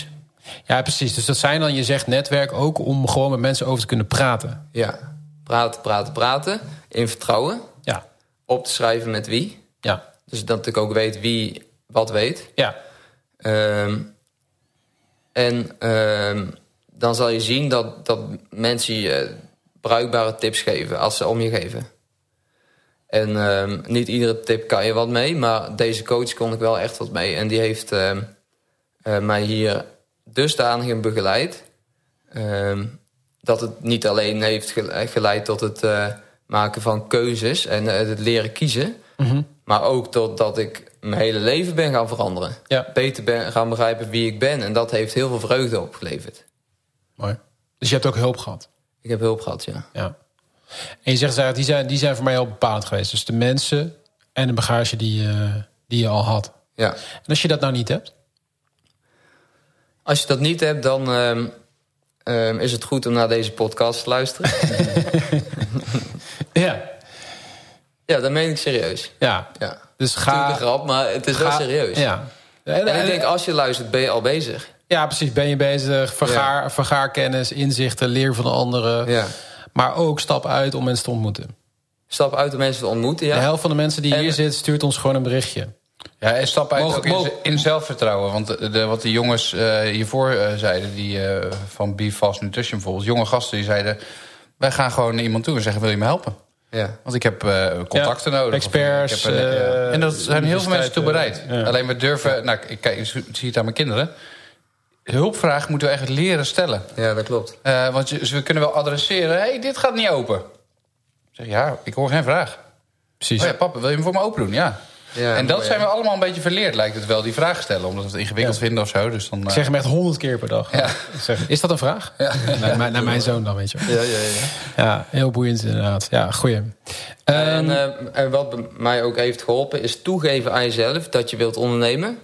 Ja, precies. Dus dat zijn dan, je zegt netwerk ook om gewoon met mensen over te kunnen praten. Ja, praten, praten, praten. In vertrouwen. Ja, Op te schrijven met wie. ja, Dus dat ik ook weet wie wat weet. ja. Ehm, en ehm, dan zal je zien dat, dat mensen je bruikbare tips geven als ze om je geven. En ehm, niet iedere tip kan je wat mee, maar deze coach kon ik wel echt wat mee. En die heeft ehm, eh, mij hier dusdanig in begeleid... dat het niet alleen heeft ge- geleid tot het eh, maken van keuzes... en eh, het leren kiezen... maar ook tot dat ik mijn hele leven ben gaan veranderen. Ja. Beter ben gaan begrijpen wie ik ben. En dat heeft heel veel vreugde opgeleverd. Mooi. Dus je hebt ook hulp gehad. Ik heb hulp gehad, ja. Ja. En je zegt, die zijn, die zijn voor mij heel bepalend geweest. Dus de mensen en de bagage die, eh, die je al had. ja. En als je dat nou niet hebt? Als je dat niet hebt, dan ehm, ehm, is het goed om naar deze podcast te luisteren. Ja. ja, dat meen ik serieus. Ja. Ja. Dus ga... een grap, maar het is wel ga- serieus. Ja. En, En ik denk, als je luistert, ben je al bezig. Ja, precies. Ben je bezig? Vergaar, vergaar kennis, inzichten, leer van de anderen. Ja. Maar ook stap uit om mensen te ontmoeten. Stap uit om mensen te ontmoeten, ja. De helft van de mensen die En- hier zit, stuurt ons gewoon een berichtje. Ja, en stap uit Mogen- ook in, mogen- in zelfvertrouwen. Want de, de- wat de jongens eh, hiervoor eh, zeiden, die eh, van Be Fast Nutrition bijvoorbeeld... jonge gasten die zeiden, wij gaan gewoon naar iemand toe en zeggen... wil je me helpen? Ja. Want ik heb eh, contacten Ja, nodig. experts, heb eh, ja. En dat zijn heel veel mensen toe bereid. Alleen we durven... Nou, ik, kijk, ik zie het aan mijn kinderen. Hulpvraag moeten we echt leren stellen. ja, dat klopt. Eh, want je, we kunnen wel adresseren... hey, dit gaat niet open. Ik zeg, ja, ik hoor geen vraag. Precies. Oh ja, papa, wil je hem voor me open doen? Ja. Ja, en dat mooi, zijn we allemaal een beetje verleerd, lijkt het wel, die vraag stellen. Omdat we het ingewikkeld Ja. vinden of zo. Dus dan, Ik eh, zeg hem echt honderd keer per dag. Zeg, is dat een vraag? Naar, mijn- naar mijn zoon dan, weet je. wel. Ja, ja, ja. Ja, heel boeiend inderdaad. Ja, goeie. En, Ehm, eh, en wat bij mij ook heeft geholpen, is toegeven aan jezelf dat je wilt ondernemen.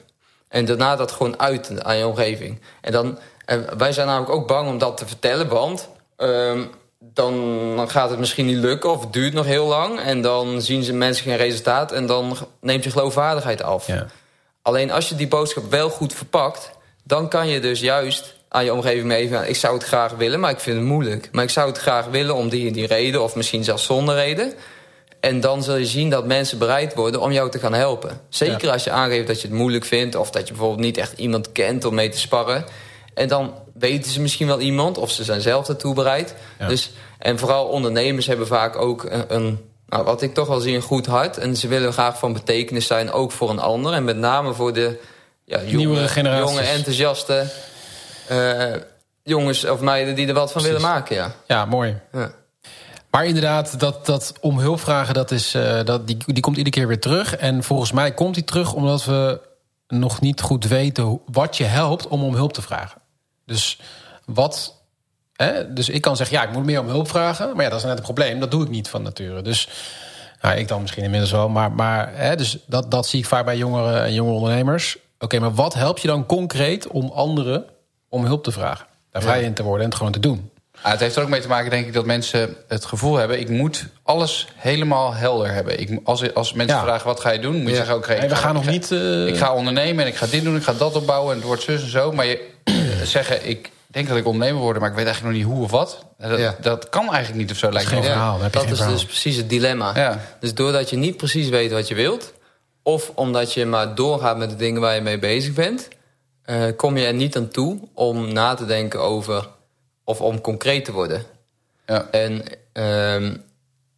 En daarna dat gewoon uiten aan je omgeving. En dan, en wij zijn namelijk ook bang om dat te vertellen, want ehm, dan, dan gaat het misschien niet lukken of het duurt nog heel lang. En dan zien ze mensen geen resultaat en dan neemt je geloofwaardigheid af. ja. Alleen als je die boodschap wel goed verpakt, dan kan je dus juist aan je omgeving meegeven. Ik zou het graag willen, maar ik vind het moeilijk. Maar ik zou het graag willen om die en die reden, of misschien zelfs zonder reden. En dan zul je zien dat mensen bereid worden om jou te gaan helpen. Zeker als je aangeeft dat je het moeilijk vindt, of dat je bijvoorbeeld niet echt iemand kent om mee te sparren. En dan weten ze misschien wel iemand, of ze zijn zelf daartoe bereid. Ja. Dus, en vooral ondernemers hebben vaak ook een, een nou, wat ik toch wel zie, een goed hart. En ze willen graag van betekenis zijn, ook voor een ander. En met name voor de ja, jonge, jonge enthousiaste eh, jongens of meiden die er wat van willen maken. Ja. ja, mooi. Ja. Maar inderdaad, dat, dat om hulp vragen, dat is, eh, dat, die, die komt iedere keer weer terug. En volgens mij komt die terug omdat we nog niet goed weten wat je helpt om om hulp te vragen. Dus wat. Hè, dus ik kan zeggen, ja, ik moet meer om hulp vragen. Maar ja, dat is net een probleem. Dat doe ik niet van nature. Dus nou, ik dan misschien inmiddels wel. Maar, maar hè, dus dat, dat zie ik vaak bij jongeren en jonge ondernemers. Oké, maar wat helpt je dan concreet om anderen om hulp te vragen? Daar vrij in te worden en het gewoon te doen. Ah, het heeft er ook mee te maken, denk ik, dat mensen het gevoel hebben... ik moet alles helemaal helder hebben. Ik, als, als mensen Ja. vragen, wat ga je doen? Moet je Ja. zeggen, oké, we ga- gaan nog ga- niet. eh, Ik ga ondernemen en ik ga dit doen, ik ga dat opbouwen... en het wordt zus en zo. Maar je zeggen, ik denk dat ik ondernemer word... maar ik weet eigenlijk nog niet hoe of wat. Dat, Ja. dat kan eigenlijk niet of zo, lijkt me. geen verhaal, dat geen is verhaal. dus precies het dilemma. Ja. Dus doordat je niet precies weet wat je wilt... of omdat je maar doorgaat met de dingen waar je mee bezig bent... eh, kom je er niet aan toe om na te denken over... of om concreet te worden. Ja. En ehm,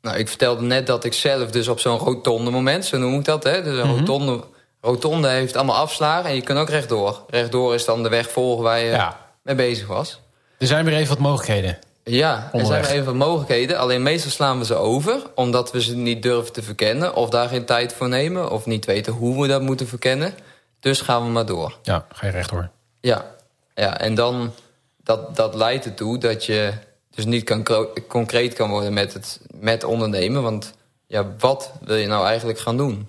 nou, ik vertelde net dat ik zelf dus op zo'n rotonde moment... zo noem ik dat, hè? Dus een Mhm. rotonde, rotonde heeft allemaal afslagen... en je kan ook rechtdoor. Rechtdoor is dan de weg volgen waar je Ja. mee bezig was. Er zijn weer even wat mogelijkheden. Ja, er zijn even mogelijkheden. Alleen meestal slaan we ze over, omdat we ze niet durven te verkennen... of daar geen tijd voor nemen, of niet weten hoe we dat moeten verkennen. Dus gaan we maar door. Ja, ga je rechtdoor. Ja, ja en dan, dat, dat leidt ertoe dat je dus niet kan, concreet kan worden met, het, met ondernemen. Want ja, wat wil je nou eigenlijk gaan doen?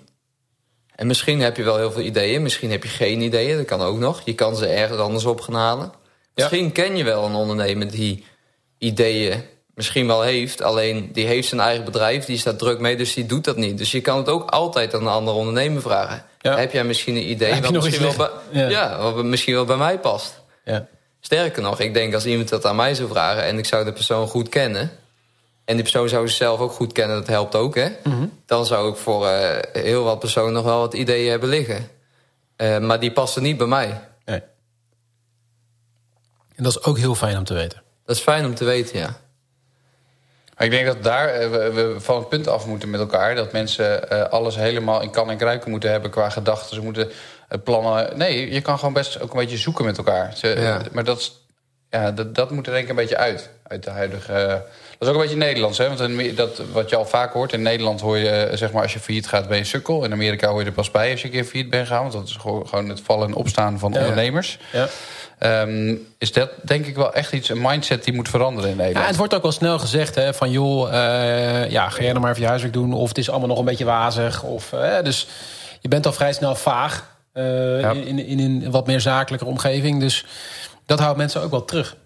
En misschien heb je wel heel veel ideeën, misschien heb je geen ideeën, dat kan ook nog. Je kan ze ergens anders op gaan halen. Misschien ken je wel een ondernemer die ideeën misschien wel heeft, alleen die heeft zijn eigen bedrijf, die staat druk mee, dus die doet dat niet. Dus je kan het ook altijd aan een andere ondernemer vragen. Ja. Heb jij misschien een idee wat misschien, wel bij? Ja. ja. wat misschien wel bij mij past? Ja. Sterker nog, ik denk als iemand dat aan mij zou vragen en ik zou de persoon goed kennen. En die persoon zou zichzelf ook goed kennen, dat helpt ook, hè? Dan zou ik voor eh, heel wat personen nog wel wat ideeën hebben liggen. Eh, maar die passen niet bij mij. Nee. En dat is ook heel fijn om te weten. Dat is fijn om te weten, ja. Maar ik denk dat daar eh, we, we van het punt af moeten met elkaar. Dat mensen uh, alles helemaal in kan en kruiken moeten hebben qua gedachten. Ze moeten uh, plannen. Nee, je kan gewoon best ook een beetje zoeken met elkaar. Ze, ja. Maar dat, ja, dat, dat moet er denk ik een beetje uit. Uit de huidige. Dat is ook een beetje Nederlands, hè? Want dat, wat je al vaak hoort, in Nederland hoor je, zeg maar, als je failliet gaat, ben je sukkel. In Amerika hoor je er pas bij als je een keer failliet bent gegaan. Want dat is gewoon het vallen en opstaan van ja, ondernemers. Ja. Um, is dat denk ik wel echt iets, een mindset die moet veranderen in Nederland. Ja, het wordt ook wel snel gezegd hè, van joh, uh, ja, ga jij nou maar even je huiswerk doen. Of het is allemaal nog een beetje wazig. Of, uh, dus je bent al vrij snel vaag uh, ja. in, in, in een wat meer zakelijke omgeving. Dus dat houdt mensen ook wel terug.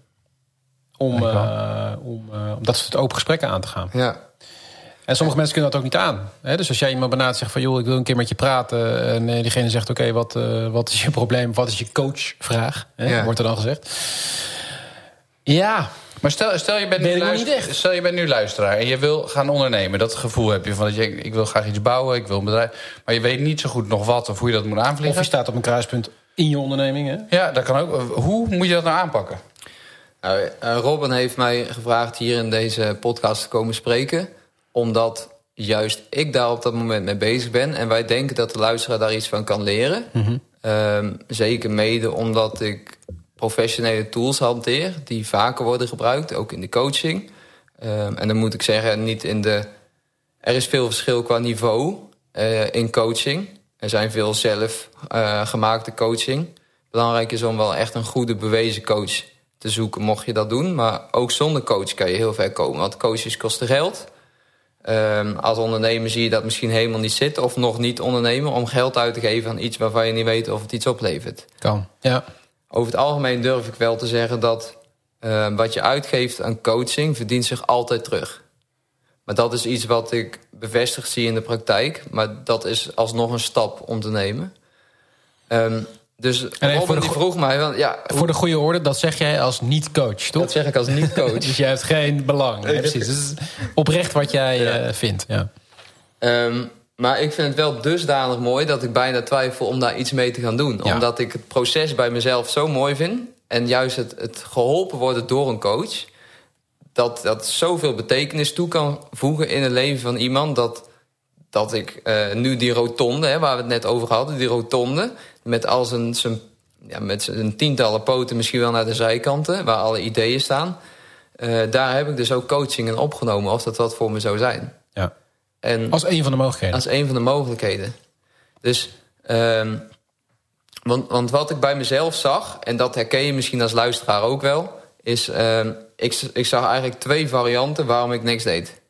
Om, om, om dat soort open gesprekken aan te gaan. Ja. En sommige mensen kunnen dat ook niet aan. Dus als jij iemand benadert zegt van... joh, ik wil een keer met je praten... en eh, diegene zegt, oké, wat, uh, wat is je probleem? Wat is je coachvraag? Ja. Wordt er dan gezegd. Ja, maar stel, stel, je bent nu luister, stel je bent nu luisteraar en je wil gaan ondernemen. Dat gevoel heb je van dat je, ik wil graag iets bouwen, ik wil een bedrijf. Maar je weet niet zo goed nog wat of hoe je dat moet aanvliegen. Of je staat op een kruispunt in je onderneming. Hè? Ja, dat kan ook. Hoe moet je dat nou aanpakken? Nou, uh, Robin heeft mij gevraagd hier in deze podcast te komen spreken omdat juist ik daar op dat moment mee bezig ben. En wij denken dat de luisteraar daar iets van kan leren. Mm um, zeker mede omdat ik professionele tools hanteer... die vaker worden gebruikt, ook in de coaching. Um, en dan moet ik zeggen, niet in de... Er is veel verschil qua niveau uh, in coaching. Er zijn veel zelf uh, gemaakte coaching. Belangrijk is om wel echt een goede bewezen coach te zoeken, mocht je dat doen. Maar ook zonder coach kan je heel ver komen. Want coaches kosten geld... Um, als ondernemer zie je dat misschien helemaal niet zitten... of nog niet ondernemen om geld uit te geven aan iets... waarvan je niet weet of het iets oplevert. Kan, ja. Over het algemeen durf ik wel te zeggen dat... Uh, wat je uitgeeft aan coaching verdient zich altijd terug. Maar dat is iets wat ik bevestigd zie in de praktijk. Maar dat is alsnog een stap om te nemen. Um, dus Robin die vroeg mij... Want, ja, voor de goede orde, dat zeg jij als niet-coach, toch? Dat zeg ik als niet-coach. dus jij hebt geen belang. Nee, precies. Dat is oprecht wat jij ja. uh, vindt. Ja. Um, maar ik vind het wel dusdanig mooi dat ik bijna twijfel om daar iets mee te gaan doen. Ja. Omdat ik het proces bij mezelf zo mooi vind. En juist het, het geholpen worden door een coach. Dat dat zoveel betekenis toe kan voegen in het leven van iemand. Dat, dat ik uh, nu die rotonde, hè, waar we het net over hadden, die rotonde met al zijn, zijn, ja, met zijn tientallen poten misschien wel naar de zijkanten... waar alle ideeën staan. Uh, daar heb ik dus ook coaching in opgenomen, of dat wat voor me zou zijn. Ja. En als een van de mogelijkheden. Als een van de mogelijkheden. Dus, um, want, want wat ik bij mezelf zag... en dat herken je misschien als luisteraar ook wel... is, um, ik, ik zag eigenlijk twee varianten waarom ik niks deed.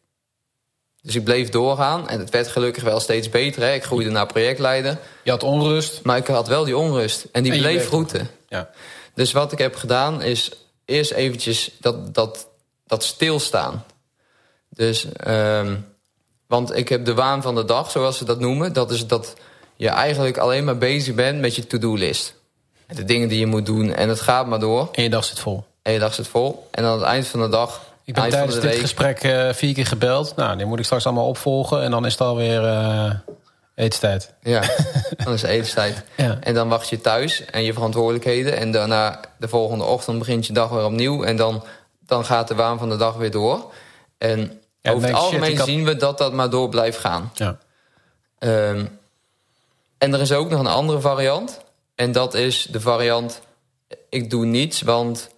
Dus ik bleef doorgaan en het werd gelukkig wel steeds beter. Hè. Ik groeide naar projectleider. Je had onrust. Maar ik had wel die onrust. En die en bleef groeten. Ja. Dus wat ik heb gedaan is eerst eventjes dat, dat, dat stilstaan. Dus, um, want ik heb de waan van de dag, zoals ze dat noemen. Dat is dat je eigenlijk alleen maar bezig bent met je to-do-list. De dingen die je moet doen. En het gaat maar door. En je dag zit vol. Je dag zit vol. En aan het eind van de dag ik ben tijdens dit week... gesprek uh, vier keer gebeld. Nou, die moet ik straks allemaal opvolgen. En dan is het alweer uh, etenstijd. Ja, dan is het etenstijd. ja. En dan wacht je thuis en je verantwoordelijkheden. En daarna de volgende ochtend begint je dag weer opnieuw. En dan, dan gaat de waan van de dag weer door. En ja, over het algemeen shit, zien we dat dat maar door blijft gaan. Ja. Um, en er is ook nog een andere variant. En dat is de variant... ik doe niets, want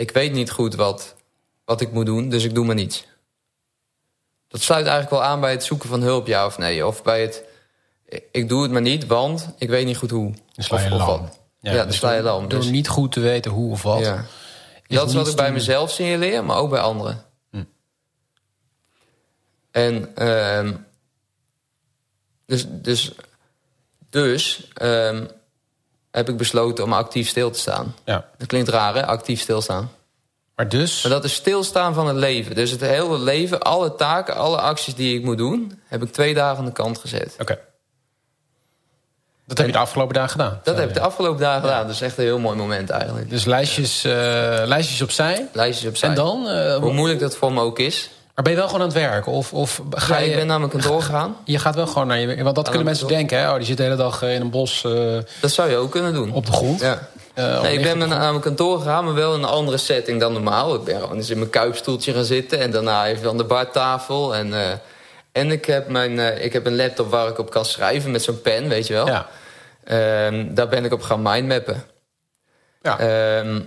ik weet niet goed wat wat ik moet doen, dus ik doe maar niets. Dat sluit eigenlijk wel aan bij het zoeken van hulp, ja of nee. Of bij het, ik doe het maar niet, want ik weet niet goed hoe. Dan sla je of, lam. Ja, ja dus sla je lam. Door dus. niet goed te weten hoe of wat. Ja. Is dat is wat ik bij mezelf signaleer, maar ook bij anderen. Hm. En um, dus, dus, dus um, heb ik besloten om actief stil te staan. Ja. Dat klinkt raar, hè? Actief stilstaan. Maar dus? Maar dat is stilstaan van het leven. Dus het hele leven, alle taken, alle acties die ik moet doen... heb ik twee dagen aan de kant gezet. Oké. Okay. Dat heb je de afgelopen dagen gedaan? Dat heb ik de afgelopen dagen gedaan. Dat is echt een heel mooi moment eigenlijk. Dus lijstjes, uh, lijstjes opzij? Lijstjes opzij. En dan? Uh, Hoe moeilijk dat voor me ook is. Maar ben je wel gewoon aan het werk? Of, of ga ja, je... ik ben naar mijn kantoor gegaan. Je gaat wel gewoon naar je... Want dat kunnen mensen denken, hè? Oh, die zit de hele dag in een bos... Uh, dat zou je ook kunnen doen. Op de grond. Ja. Eh, of Nee, ik ben naar mijn kantoor gegaan, maar wel in een andere setting dan normaal. Ik ben gewoon eens in mijn kuipstoeltje gaan zitten en daarna even aan de bartafel. En, eh, en ik, heb mijn, eh, ik heb een laptop waar ik op kan schrijven met zo'n pen, weet je wel. Ja. Ehm, daar ben ik op gaan mindmappen. Ja. Ehm,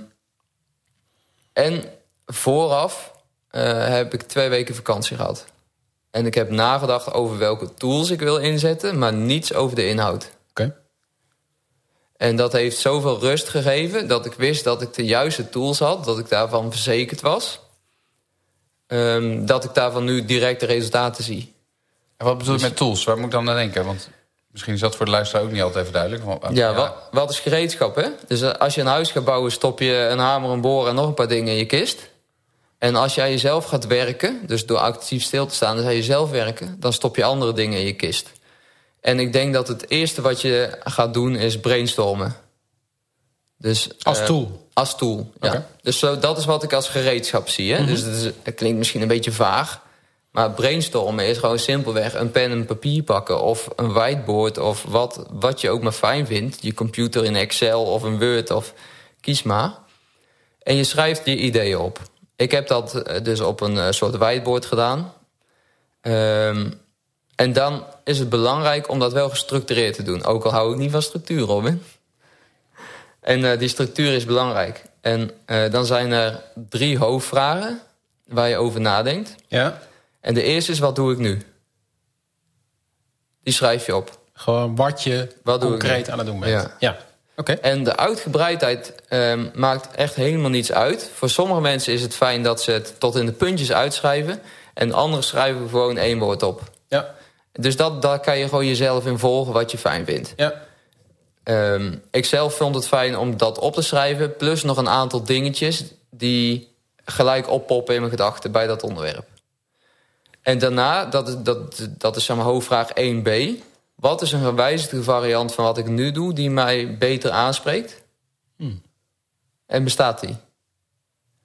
en vooraf eh, heb ik twee weken vakantie gehad. En ik heb nagedacht over welke tools ik wil inzetten, maar niets over de inhoud. Oké. En dat heeft zoveel rust gegeven dat ik wist dat ik de juiste tools had, dat ik daarvan verzekerd was. Ehm, dat ik daarvan nu direct de resultaten zie. En wat bedoel je met tools? Waar moet ik dan aan denken? Want misschien is dat voor de luisteraar ook niet altijd even duidelijk. Want, Ja, Wat, wat is gereedschap, hè? Dus eh, als je een huis gaat bouwen, stop je een hamer, een boor en nog een paar dingen in je kist. En als jij jezelf gaat werken, dus door actief stil te staan, dus ga je zelf werken, dan stop je andere dingen in je kist. En ik denk dat het eerste wat je gaat doen is brainstormen. Dus, Als eh, tool. Als tool, ja. Dus zo, dat is wat ik als gereedschap zie. Hè? Dus het, is- het klinkt misschien een beetje vaag. Maar brainstormen is gewoon simpelweg een pen en papier pakken... of een whiteboard of wat, wat je ook maar fijn vindt. Je computer in Excel of een Word of kies maar. En je schrijft je ideeën op. Ik heb dat eh, dus op een eh, soort whiteboard gedaan. Ehm, en dan is het belangrijk om dat wel gestructureerd te doen. Ook al hou ik niet van structuur, Robin. En eh, die structuur is belangrijk. En dan zijn er drie hoofdvragen waar je over nadenkt. Ja. En de eerste is, wat doe ik nu? Die schrijf je op. Gewoon wat je Wat concreet aan het doen bent. Ja. Ja. En de uitgebreidheid ehm, maakt echt helemaal niets uit. Voor sommige mensen is het fijn dat ze het tot in de puntjes uitschrijven. En anderen schrijven gewoon één woord op. Ja. Dus dat, daar kan je gewoon jezelf in volgen wat je fijn vindt. Ja. Ehm, ik zelf vond het fijn om dat op te schrijven. Plus nog een aantal dingetjes die gelijk oppoppen in mijn gedachten bij dat onderwerp. En daarna, dat, is- dat, dat is zeg maar hoofdvraag 1b. Wat is een gewijzigde variant van wat ik nu doe die mij beter aanspreekt? En bestaat die?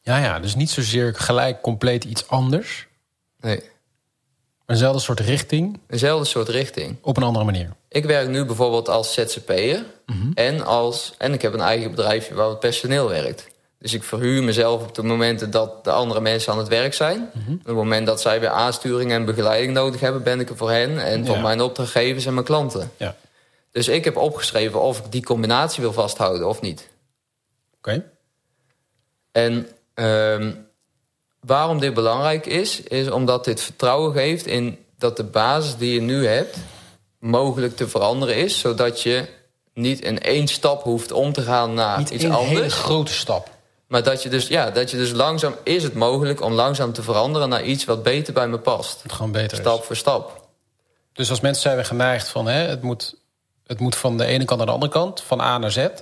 Ja, ja. Dus niet zozeer gelijk compleet iets anders. Nee. Eenzelfde soort richting Dezelfde soort richting. op een andere manier. Ik werk nu bijvoorbeeld als ZZP'er. en, als, en ik heb een eigen bedrijfje waar het personeel werkt. Dus ik verhuur mezelf op de momenten dat de andere mensen aan het werk zijn. Op het moment dat zij weer aansturing en begeleiding nodig hebben... ben ik er voor hen en voor Ja. mijn opdrachtgevers en mijn klanten. Ja. Dus ik heb opgeschreven of ik die combinatie wil vasthouden of niet. Oké. En ehm, waarom dit belangrijk is, is omdat dit vertrouwen geeft in dat de basis die je nu hebt mogelijk te veranderen is, zodat je niet in één stap hoeft om te gaan naar Niet iets een hele anders. grote stap. Maar dat je, dus, ja, dat je dus langzaam is het mogelijk om langzaam te veranderen naar iets wat beter bij me past. Het gewoon beter Stap is. voor stap. Dus als mensen zijn we geneigd van... Hè, het, moet, het moet van de ene kant naar de andere kant. Van A naar Z. Maar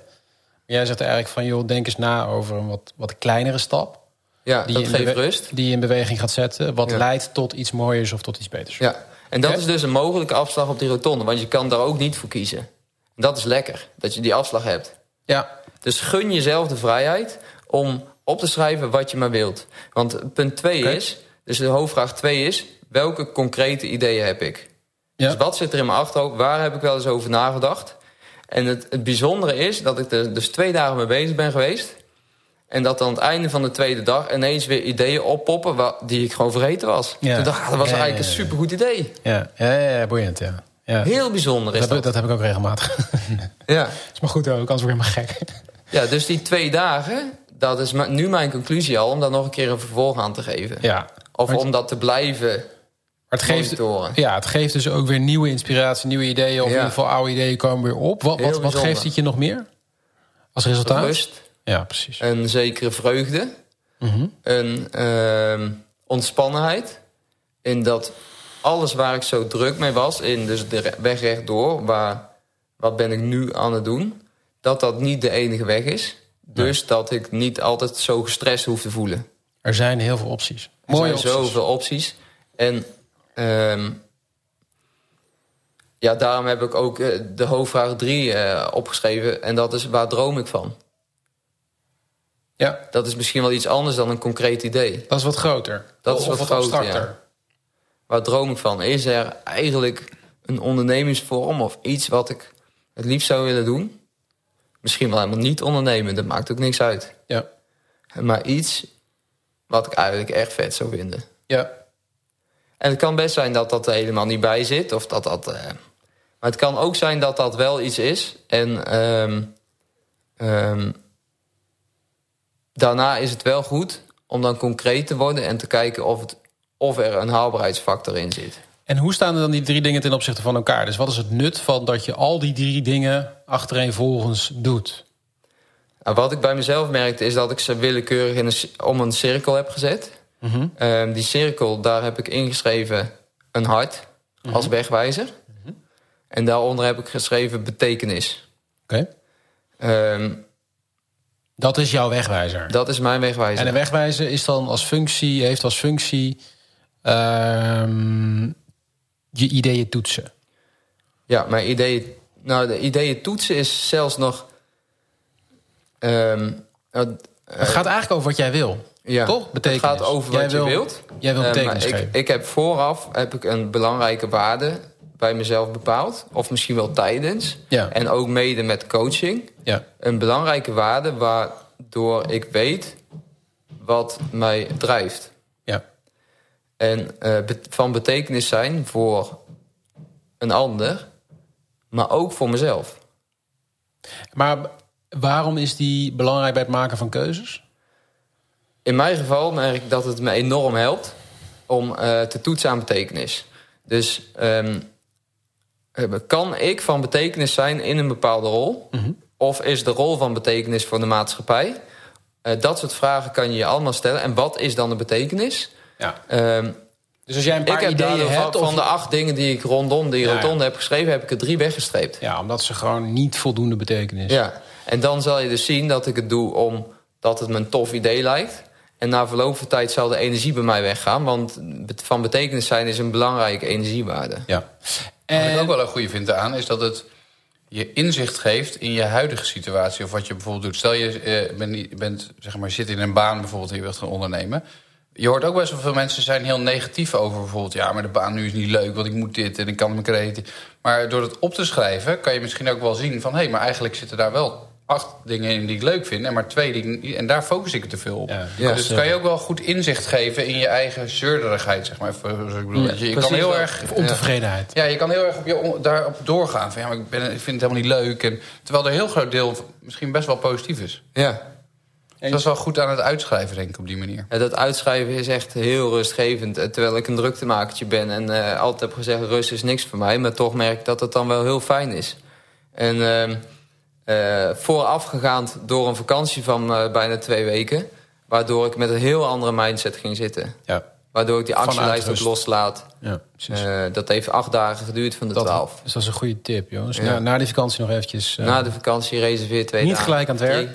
jij zegt eigenlijk van... joh, denk eens na over een wat, wat kleinere stap. Ja, Die dat geeft rust. Die je in beweging gaat zetten. Wat Ja. leidt tot iets mooiers of tot iets beters. Ja. En dat is dus een mogelijke afslag op die rotonde, want je kan daar ook niet voor kiezen. En dat is lekker, dat je die afslag hebt. Ja. Dus gun jezelf de vrijheid om op te schrijven wat je maar wilt. Want punt 2 Oké. is, dus de hoofdvraag 2 is... welke concrete ideeën heb ik? Ja. Dus wat zit er in mijn achterhoofd? Waar heb ik wel eens over nagedacht? En het, het bijzondere is dat ik er dus twee dagen mee bezig ben geweest... en dat aan het einde van de tweede dag ineens weer ideeën oppoppen... die ik gewoon vergeten was. Ja. Toen dacht ik, dat was Ja, eigenlijk een supergoed idee. Ja, ja, ja, boeiend, ja. ja. Heel bijzonder is Dat, dat. dat heb ik ook regelmatig. Ja. is maar goed ook, anders word je maar gek. ja, dus die twee dagen, dat is nu mijn conclusie al... om daar nog een keer een vervolg aan te geven. Ja. Of om dat te blijven Maar het geeft, monitoren. ja, het geeft dus ook weer nieuwe inspiratie, nieuwe ideeën. Of in ieder geval oude ideeën komen weer op. Wat, wat, geeft het je nog meer als resultaat? Rust, Ja, precies. een zekere vreugde, Mhm. een ehm, ontspannenheid. In dat alles waar ik zo druk mee was, in dus de weg rechtdoor, waar, wat ben ik nu aan het doen, dat dat niet de enige weg is. Dus dat ik niet altijd zo gestrest hoef te voelen. Er zijn heel veel opties. Er Mooie zijn opties. zoveel opties. En ehm, ja, daarom heb ik ook eh, de hoofdvraag 3 eh, opgeschreven. En dat is, waar droom ik van? Ja, Dat is misschien wel iets anders dan een concreet idee. dat is wat groter. Dat is wat groter, abstracter. Waar droom ik van? Is er eigenlijk een ondernemingsvorm of iets wat ik het liefst zou willen doen? Misschien wel helemaal niet ondernemen. Dat maakt ook niks uit. Ja. Maar iets wat ik eigenlijk echt vet zou vinden. Ja. En het kan best zijn dat dat er helemaal niet bij zit. Of dat dat... eh, maar het kan ook zijn dat dat wel iets is. En ehm, ehm, daarna is het wel goed om dan concreet te worden... en te kijken of, het, of er een haalbaarheidsfactor in zit. En hoe staan er dan die drie dingen ten opzichte van elkaar? Dus wat is het nut van dat je al die drie dingen achtereenvolgens doet? Nou, wat ik bij mezelf merkte is dat ik ze willekeurig in een, om een cirkel heb gezet. Mhm. Ehm, die cirkel, daar heb ik ingeschreven een hart als wegwijzer. En daaronder heb ik geschreven betekenis. Oké. Ehm, Dat is jouw wegwijzer. dat is mijn wegwijzer. En een wegwijzer is dan als functie, heeft als functie ehm, je ideeën toetsen. Ja, mijn ideeën... Nou, de ideeën toetsen is zelfs nog... ehm, nou, Het gaat eigenlijk over wat jij wil. ja, Toch? Betekenis. Het gaat over Jij wat je wil- wilt. Jij wil Eh, betekenis ik, ik heb vooraf heb ik een belangrijke waarde bij mezelf bepaald. Of misschien wel tijdens. Ja. En ook mede met coaching. Ja. Een belangrijke waarde waardoor ik weet wat mij drijft. En eh, van betekenis zijn voor een ander, maar ook voor mezelf. Maar waarom is die belangrijk bij het maken van keuzes? In mijn geval merk ik dat het me enorm helpt om eh, te toetsen aan betekenis. Dus ehm, eh, kan ik van betekenis zijn in een bepaalde rol? Of is de rol van betekenis voor de maatschappij? Dat soort vragen kan je je allemaal stellen. En wat is dan de betekenis? Ja. Ehm, Dus als jij een paar ik heb ideeën hebt... van, of van de acht dingen die ik rondom die Ja, ja. rotonde heb geschreven... heb ik er drie weggestreept. Ja, omdat ze gewoon niet voldoende betekenis. Ja, en dan zal je dus zien dat ik het doe omdat het me een tof idee lijkt. En na verloop van tijd zal de energie bij mij weggaan. Want van betekenis zijn is een belangrijke energiewaarde. ja. Wat ik En, ook wel een goede vind aan, is dat het je inzicht geeft in je huidige situatie. Of wat je bijvoorbeeld doet. Stel je eh, bent, zeg maar, zit in een baan bijvoorbeeld en je wilt gaan ondernemen. Je hoort ook best wel veel mensen zijn heel negatief over bijvoorbeeld... ja, maar de baan nu is niet leuk, want ik moet dit en ik kan me creëren. Maar door het op te schrijven kan je misschien ook wel zien van... hé, hey, maar eigenlijk zitten daar wel acht dingen in die ik leuk vind... en maar twee niet- en daar focus ik te veel op. Ja, Ja. dus kan je ook wel goed inzicht geven in je eigen zeurderigheid, zeg maar. Ik bedoel. Ja, Dat je, kan heel wel. erg of ontevredenheid. ja, je kan heel erg op je daarop doorgaan. Van, ja, maar ik, ben, ik vind het helemaal niet leuk. En, terwijl er een heel groot deel misschien best wel positief is. Ja. Dus dat is wel goed aan het uitschrijven, denk ik, op die manier. Dat uitschrijven is echt heel rustgevend. Eh, Terwijl ik een druktemakertje ben en eh, altijd heb gezegd... rust is niks voor mij, maar toch merk ik dat het dan wel heel fijn is. En ehm eh, voorafgegaand door een vakantie van eh, bijna twee weken... waardoor ik met een heel andere mindset ging zitten. Ja, Waardoor ik die actielijst ook loslaat. ja. Eh, dat heeft acht dagen geduurd van de dat, twaalf. dus dat is een goede tip, jongens. Ja. Na, na die vakantie nog eventjes... eh, Na de vakantie reserveer twee niet dagen. gelijk aan het werk.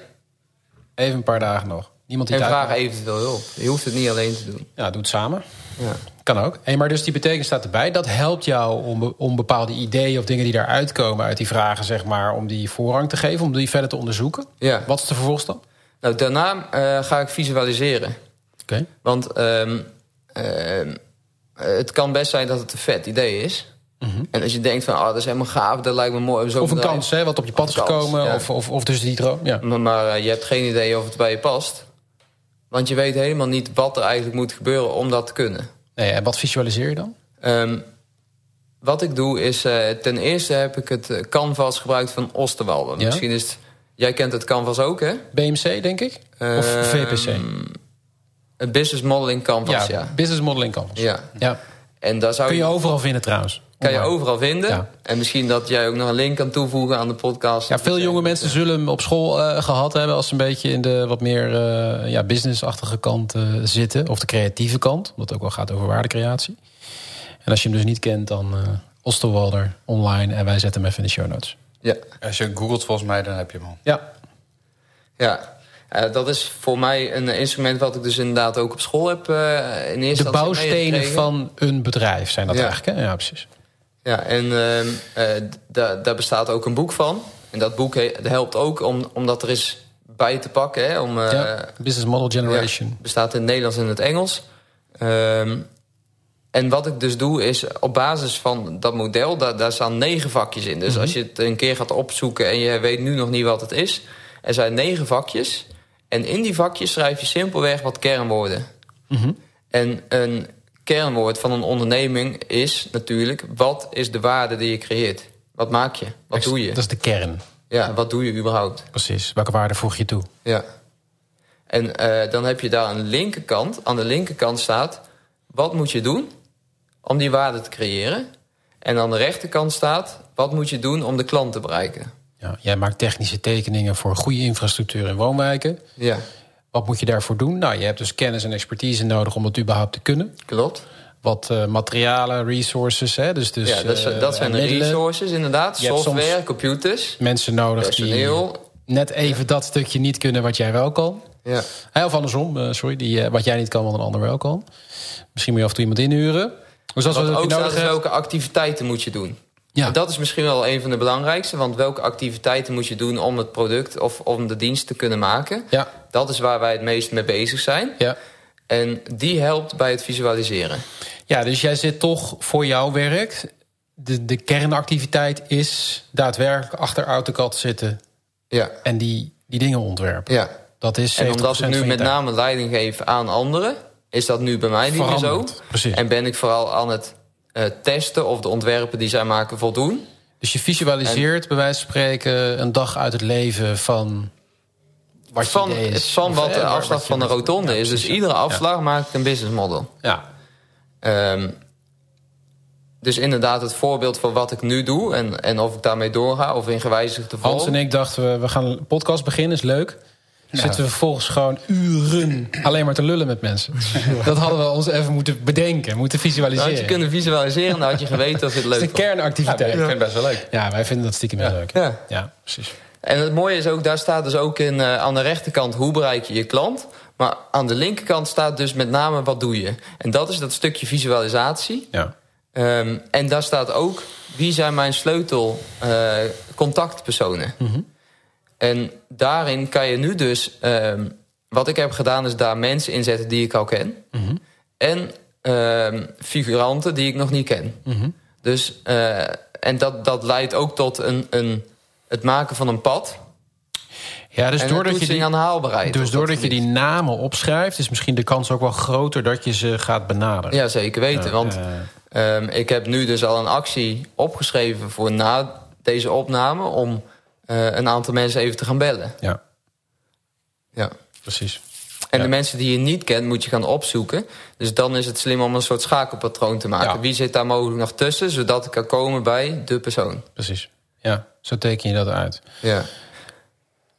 Even een paar dagen nog. Niemand die En vraag eventueel hulp. Je hoeft het niet alleen te doen. Ja, doe het samen. Ja. Kan ook. Hey, maar dus die betekenis staat erbij. Dat helpt jou om, om bepaalde ideeën of dingen die daaruit komen uit die vragen, zeg maar, om die voorrang te geven, om die verder te onderzoeken. ja. Wat is de vervolgstap? Nou, daarna eh, ga ik visualiseren. Oké. Want ehm, ehm, het kan best zijn dat het een vet idee is. En als je denkt van, oh, dat is helemaal gaaf, dat lijkt me mooi. Mhm. Of een bedrijf- kans, hè, wat op je pad is Of een kans, gekomen, ja. of, of, of dus die droom. Ja. Maar, maar eh, je hebt geen idee of het bij je past. Want je weet helemaal niet wat er eigenlijk moet gebeuren om dat te kunnen. Nee, en wat visualiseer je dan? Ehm, wat ik doe is, eh, ten eerste heb ik het eh, canvas gebruikt van Osterwalde. Ja? Misschien is het, jij kent het canvas ook, hè? BMC, denk ik? Of Ehm, VPC? Een business modeling canvas, ja. ja, Business Modeling Canvas. Ja. Ja. En daar zou Kun je overal vinden trouwens. Kan je overal vinden. Ja. En misschien dat jij ook nog een link kan toevoegen aan de podcast. Ja, veel jonge mensen zullen hem op school eh, gehad hebben... als ze een beetje in de wat meer eh, ja, businessachtige kant eh, zitten. Of de creatieve kant, omdat het ook wel gaat over waardecreatie. En als je hem dus niet kent, dan eh Osterwalder online... en wij zetten hem even in de show notes. Ja, Als je googelt volgens mij, dan heb je hem al. Ja, ja. Eh, dat is voor mij een instrument wat ik dus inderdaad ook op school heb eh, in eerste de bouwstenen van een bedrijf zijn dat Ja. eigenlijk. Hè? Ja, precies. Ja, en ehm, eh, da- daar bestaat ook een boek van. En dat boek he- helpt ook om, om dat er eens bij te pakken. Hè, om, eh, Business Model Generation. Ja, bestaat in het Nederlands en het Engels. Ehm, En wat ik dus doe is op basis van dat model, daar, daar staan negen vakjes in. Dus als je het een keer gaat opzoeken en je weet nu nog niet wat het is, er zijn negen vakjes. En in die vakjes schrijf je simpelweg wat kernwoorden. En een kernwoord van een onderneming is natuurlijk... wat is de waarde die je creëert? Wat maak je? Wat doe je? Dat is de kern, Ja, wat doe je überhaupt? precies. Welke waarde voeg je toe? Ja. En eh, dan heb je daar aan de linkerkant... aan de linkerkant staat... wat moet je doen om die waarde te creëren? En aan de rechterkant staat... wat moet je doen om de klant te bereiken? Ja, jij maakt technische tekeningen voor goede infrastructuur in woonwijken. Ja, Wat moet je daarvoor doen? Nou, je hebt dus kennis en expertise nodig om het überhaupt te kunnen. klopt. Wat eh, materialen, resources, hè? Dus, dus, ja, dat, eh, dat zijn de resources inderdaad. Software, computers, Mensen nodig die personeel. net even dat stukje niet kunnen wat jij wel kan. Ja. Of andersom, eh, sorry, die, wat jij niet kan, wat een ander wel kan. Misschien moet je af en toe iemand inhuren. Dus als Wat ook nodig welke activiteiten moet je doen. Ja. En dat is misschien wel een van de belangrijkste. Want welke activiteiten moet je doen om het product of om de dienst te kunnen maken? Ja, Dat is waar wij het meest mee bezig zijn. ja. En die helpt bij het visualiseren. ja, dus jij zit toch voor jouw werk... De, de kernactiviteit is daadwerkelijk achter AutoCAD zitten... Ja, en die, die dingen ontwerpen. ja. Dat is 70% En omdat ik nu met name leiding geef aan anderen... is dat nu bij mij niet meer zo. Precies. En ben ik vooral aan het eh, testen of de ontwerpen die zij maken voldoen. Dus je visualiseert, bij wijze van spreken, een dag uit het leven van wat Van, is. van wat de afslag wat van de rotonde Ja, is. Dus ja. iedere Ja. afslag maak ik een business model. Ja, Ehm, dus inderdaad het voorbeeld van wat ik nu doe... en, en of ik daarmee doorga of in gewijzigde vorm. Hans en ik dachten, we, we gaan een podcast beginnen, is leuk. Zitten we vervolgens gewoon uren alleen maar te lullen met mensen. Dat hadden we ons even moeten bedenken, moeten Dan had visualiseren. je kunnen visualiseren, dan had je geweten of je het dat is leuk de vond. kernactiviteit. ik Ja, vind het best wel leuk. wij vinden dat stiekem heel leuk. Ja. Ja, precies. En het mooie is ook, daar staat dus ook in, eh, aan de rechterkant... hoe bereik je je klant. Maar aan de linkerkant staat dus met name wat doe je. En dat is dat stukje visualisatie. Ja. Ehm, en daar staat ook, wie zijn mijn sleutel eh, contactpersonen. En daarin kan je nu dus... ehm, wat ik heb gedaan is daar mensen inzetten die ik al ken. En ehm, figuranten die ik nog niet ken. Dus, eh, en dat, dat leidt ook tot een, een, het maken van een pad. Ja, dus doordat je die, dus doordat je die namen opschrijft, is misschien de kans ook wel groter dat je ze gaat benaderen. Ja, zeker weten. Want eh. ehm, ik heb nu dus al een actie opgeschreven voor na deze opname... om een aantal mensen even te gaan bellen. Ja, Ja. precies. En Ja. de mensen die je niet kent, moet je gaan opzoeken. Dus dan is het slim om een soort schakelpatroon te maken. Ja. Wie zit daar mogelijk nog tussen, zodat ik kan komen bij de persoon. Precies. Ja, zo teken je dat uit. Ja.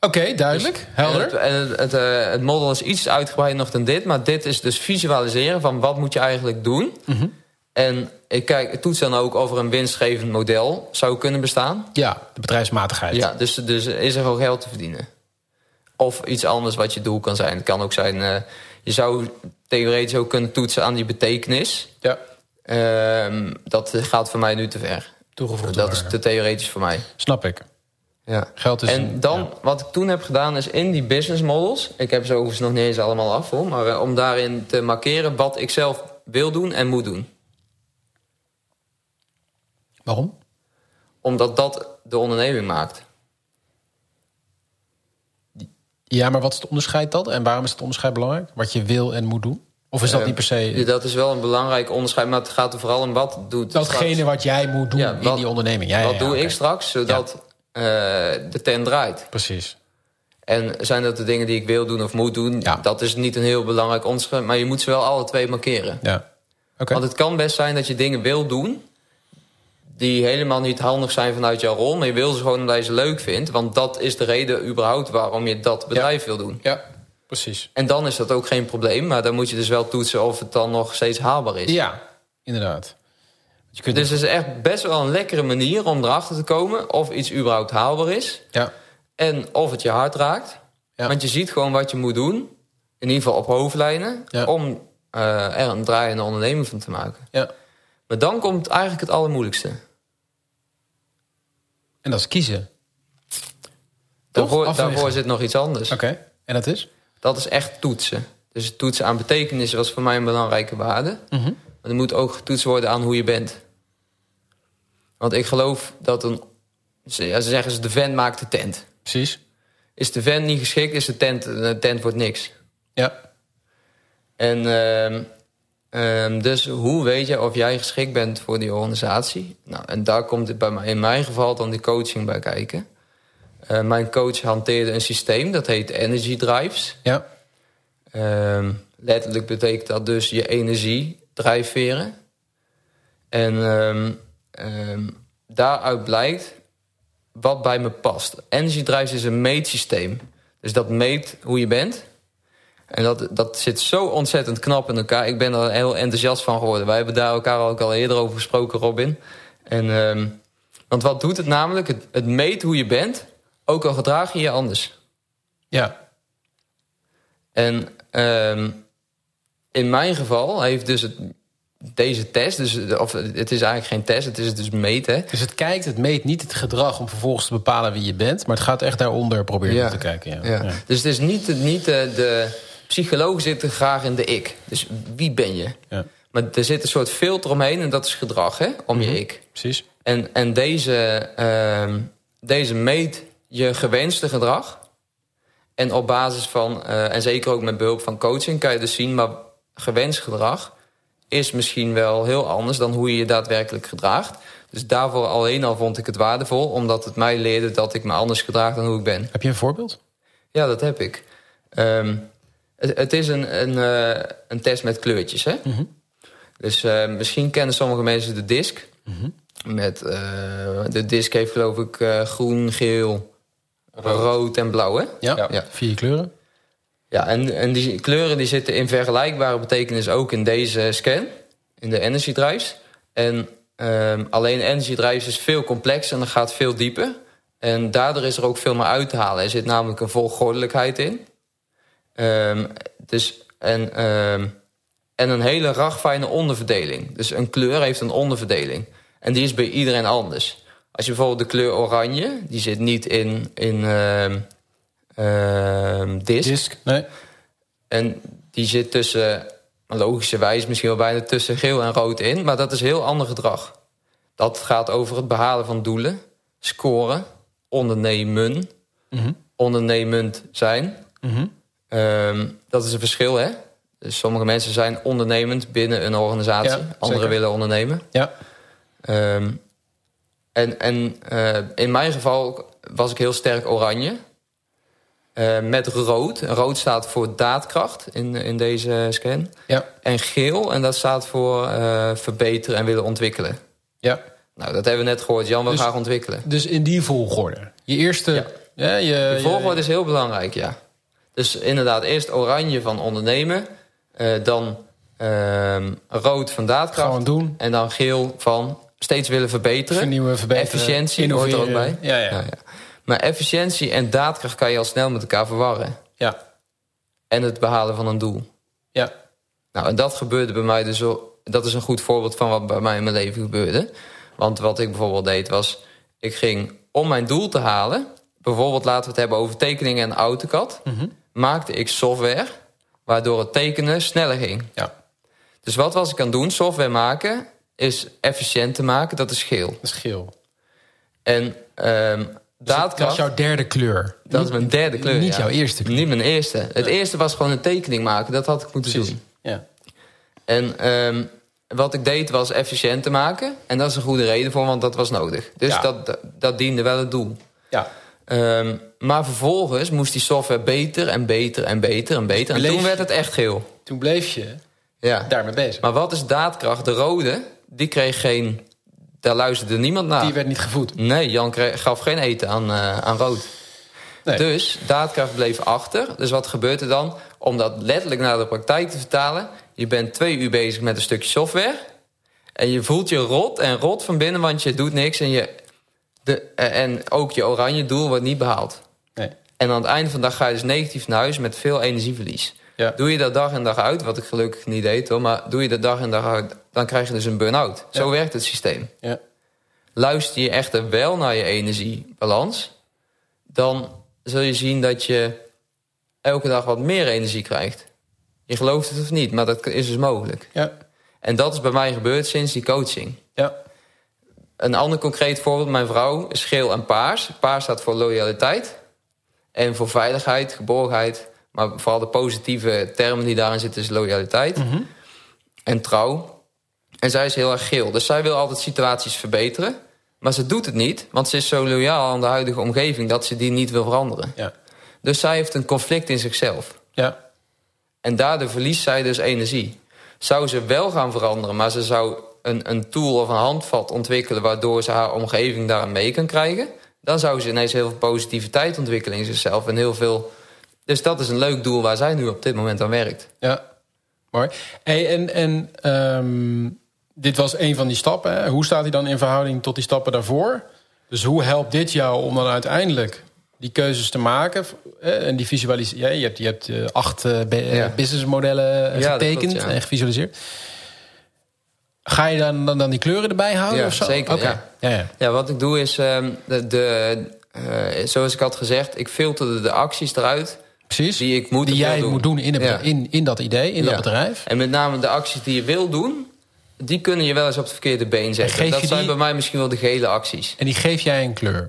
Oké, duidelijk. Helder. En het, en het, het, eh, het model is iets uitgebreider nog dan dit. Maar dit is dus visualiseren van wat moet je eigenlijk doen. Mhm. En ik kijk, toets dan ook of er een winstgevend model zou kunnen bestaan. Ja, de bedrijfsmatigheid. Ja, dus, dus is er ook geld te verdienen. Of iets anders wat je doel kan zijn. Het kan ook zijn, eh, je zou theoretisch ook kunnen toetsen aan die betekenis. ja. Ehm, dat gaat voor mij nu te ver. Toegevoegde Dat is te theoretisch voor mij. Snap ik. Ja. Geld is En een- dan, ja. wat ik toen heb gedaan, is in die business models... ik heb ze overigens nog niet eens allemaal af, hoor... maar eh, om daarin te markeren wat ik zelf wil doen en moet doen. Waarom? Omdat dat de onderneming maakt. Ja, maar wat is het onderscheid dan? En waarom is het onderscheid belangrijk? Wat je wil en moet doen? Of is dat Eh, niet per se dat is wel een belangrijk onderscheid, maar het gaat er vooral om wat doet datgene straks. wat jij moet doen Ja, in die onderneming? Ja, Wat ja, doe ik straks, zodat eh, de tent draait? Precies. En zijn dat de dingen die ik wil doen of moet doen? Ja. Dat is niet een heel belangrijk onderscheid, maar je moet ze wel alle twee markeren. Ja. Oké. Want het kan best zijn dat je dingen wil doen... die helemaal niet handig zijn vanuit jouw rol... maar je wil ze gewoon omdat je ze leuk vindt. Want dat is de reden überhaupt waarom je dat bedrijf wil doen. Ja, precies. En dan is dat ook geen probleem. Maar dan moet je dus wel toetsen of het dan nog steeds haalbaar is. Ja, inderdaad. Je kunt Dus het is echt best wel een lekkere manier om erachter te komen... of iets überhaupt haalbaar is. ja. En of het je hart raakt. Ja. Want je ziet gewoon wat je moet doen. In ieder geval op hoofdlijnen. Ja. Om eh, er een draaiende onderneming van te maken. ja. Maar dan komt eigenlijk het allermoeilijkste. En dat is kiezen. Daarvoor, Afwegen. daarvoor zit nog iets anders. Oké. En dat is? Dat is echt toetsen. Dus toetsen aan betekenis was voor mij een belangrijke waarde. Mhm. Maar er moet ook getoetst worden aan hoe je bent. Want ik geloof dat een... Ze, zeggen ze, de vent maakt de tent. Precies. Is de vent niet geschikt, is de tent, de tent wordt niks. Ja. En ehm, ehm, dus hoe weet je of jij geschikt bent voor die organisatie? Nou, en daar komt het bij mij, in mijn geval dan die coaching bij kijken. Eh, mijn coach hanteerde een systeem, dat heet Energy Drives. Ja. Ehm, letterlijk betekent dat dus je energie drijfveren. En ehm, ehm, daaruit blijkt wat bij me past. Energy Drives is een meetsysteem. Dus dat meet hoe je bent. En dat, dat zit zo ontzettend knap in elkaar. Ik ben er heel enthousiast van geworden. Wij hebben daar elkaar ook al eerder over gesproken, Robin. En, ehm, want wat doet het namelijk? Het, het meet hoe je bent, ook al gedraag je je anders. Ja. En ehm, in mijn geval heeft dus het, deze test, dus, of het is eigenlijk geen test, het is dus meten. Dus het kijkt, het meet niet het gedrag om vervolgens te bepalen wie je bent, maar het gaat echt daaronder proberen Ja. te kijken. Ja. Dus het is niet, niet de, de psychologen zitten graag in de ik. Dus wie ben je? Ja. Maar er zit een soort filter omheen en dat is gedrag, hè? Om je ik. Precies. En, en deze, ehm, deze meet je gewenste gedrag. En op basis van, eh, en zeker ook met behulp van coaching, kan je dus zien, maar gewenst gedrag is misschien wel heel anders dan hoe je je daadwerkelijk gedraagt. Dus daarvoor alleen al vond ik het waardevol, omdat het mij leerde dat ik me anders gedraag dan hoe ik ben. Heb je een voorbeeld? Ja, dat heb ik. Ehm, het, het is een, een, eh, een test met kleurtjes, hè? Dus eh, misschien kennen sommige mensen de disc. Met, eh, de disc heeft geloof ik groen, geel, rood. en blauw, hè? Ja. Ja. Vier kleuren. Ja, en, en die kleuren die zitten in vergelijkbare betekenis ook in deze scan. In de energy drives. En ehm, alleen energy drives is veel complexer en dat gaat veel dieper. En daardoor is er ook veel meer uit te halen. Er zit namelijk een volgordelijkheid in. Ehm, dus, en, ehm, en een hele ragfijne onderverdeling. Dus een kleur heeft een onderverdeling. En die is bij iedereen anders. Als je bijvoorbeeld de kleur oranje, die zit niet in, in ehm, disc. Disc. Nee. En die zit tussen, logischerwijs misschien wel bijna tussen geel en rood in. Maar dat is heel ander gedrag. Dat gaat over het behalen van doelen, scoren, ondernemen, Mhm. ondernemend zijn. Mhm. Ehm, dat is een verschil, hè? Dus sommige mensen zijn ondernemend binnen een organisatie. Ja, Anderen willen ondernemen. Ja. Ehm, en en eh, in mijn geval was ik heel sterk oranje. Eh, met rood. Rood staat voor daadkracht in, in deze scan. Ja. En geel, en dat staat voor eh, verbeteren en willen ontwikkelen. Ja. Nou, dat hebben we net gehoord. Jan wil Dus- graag ontwikkelen. Dus in die volgorde. Je eerste... Ja. Ja. je, De je- volgorde is heel belangrijk, ja. Dus inderdaad, eerst oranje van ondernemen. eh, dan ehm, rood van daadkracht. Gewoon doen. En dan geel van steeds willen verbeteren. Vernieuwen, verbeteren. Efficiëntie hoort er ook bij. innoveren. Ja, ja. Maar efficiëntie en daadkracht kan je al snel met elkaar verwarren. Ja. En het behalen van een doel. Ja. Nou, en dat gebeurde bij mij dus. Dat is een goed voorbeeld van wat bij mij in mijn leven gebeurde. Want wat ik bijvoorbeeld deed was... Ik ging om mijn doel te halen... Bijvoorbeeld laten we het hebben over tekeningen en AutoCAD... Mhm. Maakte ik software... waardoor het tekenen sneller ging. Ja. Dus wat was ik aan het doen? Software maken is efficiënt te maken. Dat is geel. Dat is geel. En ehm Dus dat daadkracht... is jouw derde kleur. Dat is mijn derde kleur. Niet ja. jouw eerste kleur. Niet mijn eerste. Het eerste was gewoon een tekening maken. Dat had ik moeten Precies. doen. Ja. En ehm, wat ik deed was efficiënt te maken. En dat is een goede reden voor, want dat was nodig. Dus Ja. dat, dat diende wel het doel. Ja. Ehm, maar vervolgens moest die software beter en beter en beter en beter. En toen werd het echt geel. Toen bleef je Ja. daarmee bezig. Maar wat is daadkracht? De rode, die kreeg geen... Daar luisterde niemand naar. Die werd niet gevoed. Nee, Jan kreeg, gaf geen eten aan, eh, aan rood. Nee. Dus daadkracht bleef achter. Dus wat gebeurt er dan? Om dat letterlijk naar de praktijk te vertalen. Je bent twee uur bezig met een stukje software. En je voelt je rot en rot van binnen, want je doet niks. En, je, de, eh, en ook je oranje doel wordt niet behaald. Nee. En aan het einde van de dag ga je dus negatief naar huis met veel energieverlies. Ja. Doe je dat dag en dag uit, wat ik gelukkig niet deed hoor... maar doe je dat dag en dag uit, dan krijg je dus een burn-out. Zo werkt het systeem Ja. luister je echter wel naar je energiebalans, dan zul je zien dat je elke dag wat meer energie krijgt. Je gelooft het of niet, maar dat is dus mogelijk. Ja. En dat is bij mij gebeurd sinds die coaching. Ja. Een ander concreet voorbeeld. Mijn vrouw is geel en paars. Paars staat voor loyaliteit. En voor veiligheid, geborgenheid. Maar vooral de positieve termen die daarin zitten is loyaliteit. En trouw. En zij is heel erg geel. Dus zij wil altijd situaties verbeteren. Maar ze doet het niet. Want ze is zo loyaal aan de huidige omgeving... dat ze die niet wil veranderen. Ja. Dus zij heeft een conflict in zichzelf. Ja. En daardoor verliest zij dus energie. Zou ze wel gaan veranderen, maar ze zou een, een tool of een handvat ontwikkelen... waardoor ze haar omgeving daaraan mee kan krijgen... dan zou ze ineens heel veel positiviteit ontwikkelen in zichzelf. En heel veel... Dus dat is een leuk doel waar zij nu op dit moment aan werkt. Ja, mooi. Hey, en en ehm, dit was een van die stappen. Hè? Hoe staat hij dan in verhouding tot die stappen daarvoor? Dus hoe helpt dit jou om dan uiteindelijk die keuzes te maken? En die visualiseren. Ja, je hebt, je hebt eh, acht eh, eh, businessmodellen Ja, getekend klopt, ja. en gevisualiseerd. Ga je dan, dan, dan die kleuren erbij houden? Ja, of zo? zeker, ja. Ja, ja. Wat ik doe is... ehm, de, de, eh, zoals ik had gezegd, ik filterde de acties eruit... Precies. Die ik moet die jij doen. moet doen in, het, in, in dat idee, in dat bedrijf. En met name de acties die je wil doen... die kunnen je wel eens op het verkeerde been zetten. Dat zijn die- bij mij misschien wel de gele acties. En die geef jij een kleur.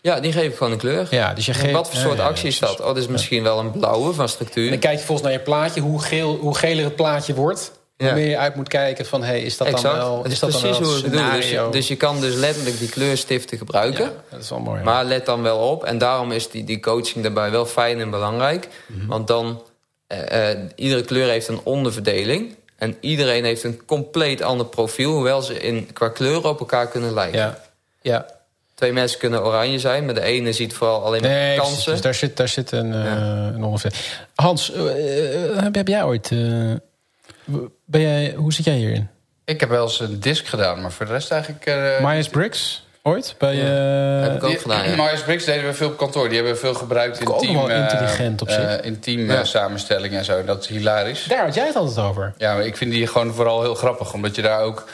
Ja, die geef ik gewoon een kleur. Ja, dus je geeft, Wat voor soort actie is dat? Oh, dat is misschien wel een blauwe van structuur. En dan kijk je volgens naar je plaatje, hoe, geel, hoe geler het plaatje wordt. Ja. Meer je uit moet kijken van, hey, is dat exact. dan wel... is is dat dan precies wel hoe doe. Dus je, scenario? dus je kan dus letterlijk die kleurstiften gebruiken. Ja, dat is wel mooi. ja. Maar let dan wel op. En daarom is die, die coaching daarbij wel fijn en belangrijk. Mhm. Want dan... eh, eh, iedere kleur heeft een onderverdeling. En iedereen heeft een compleet ander profiel. Hoewel ze in, qua kleuren op elkaar kunnen lijken. ja. ja. Twee mensen kunnen oranje zijn. Maar de ene ziet vooral alleen maar Nee, kansen. Dus daar zit, daar zit een, eh een onderverdeling. Hans, heb, heb jij ooit... ben jij, hoe zit jij hierin? Ik heb wel eens een disc gedaan, maar voor de rest eigenlijk... eh, Myers-Briggs? Ooit? Bij, eh, Heb ik ook Die- gedaan, ja. Myers-Briggs deden we veel op kantoor. Die hebben we veel gebruikt in Ook team, wel eh, intelligent op zich. in team Ja. samenstelling en zo. Dat is hilarisch. Daar had jij het altijd over. Ja, maar ik vind die gewoon vooral heel grappig. Omdat je daar ook...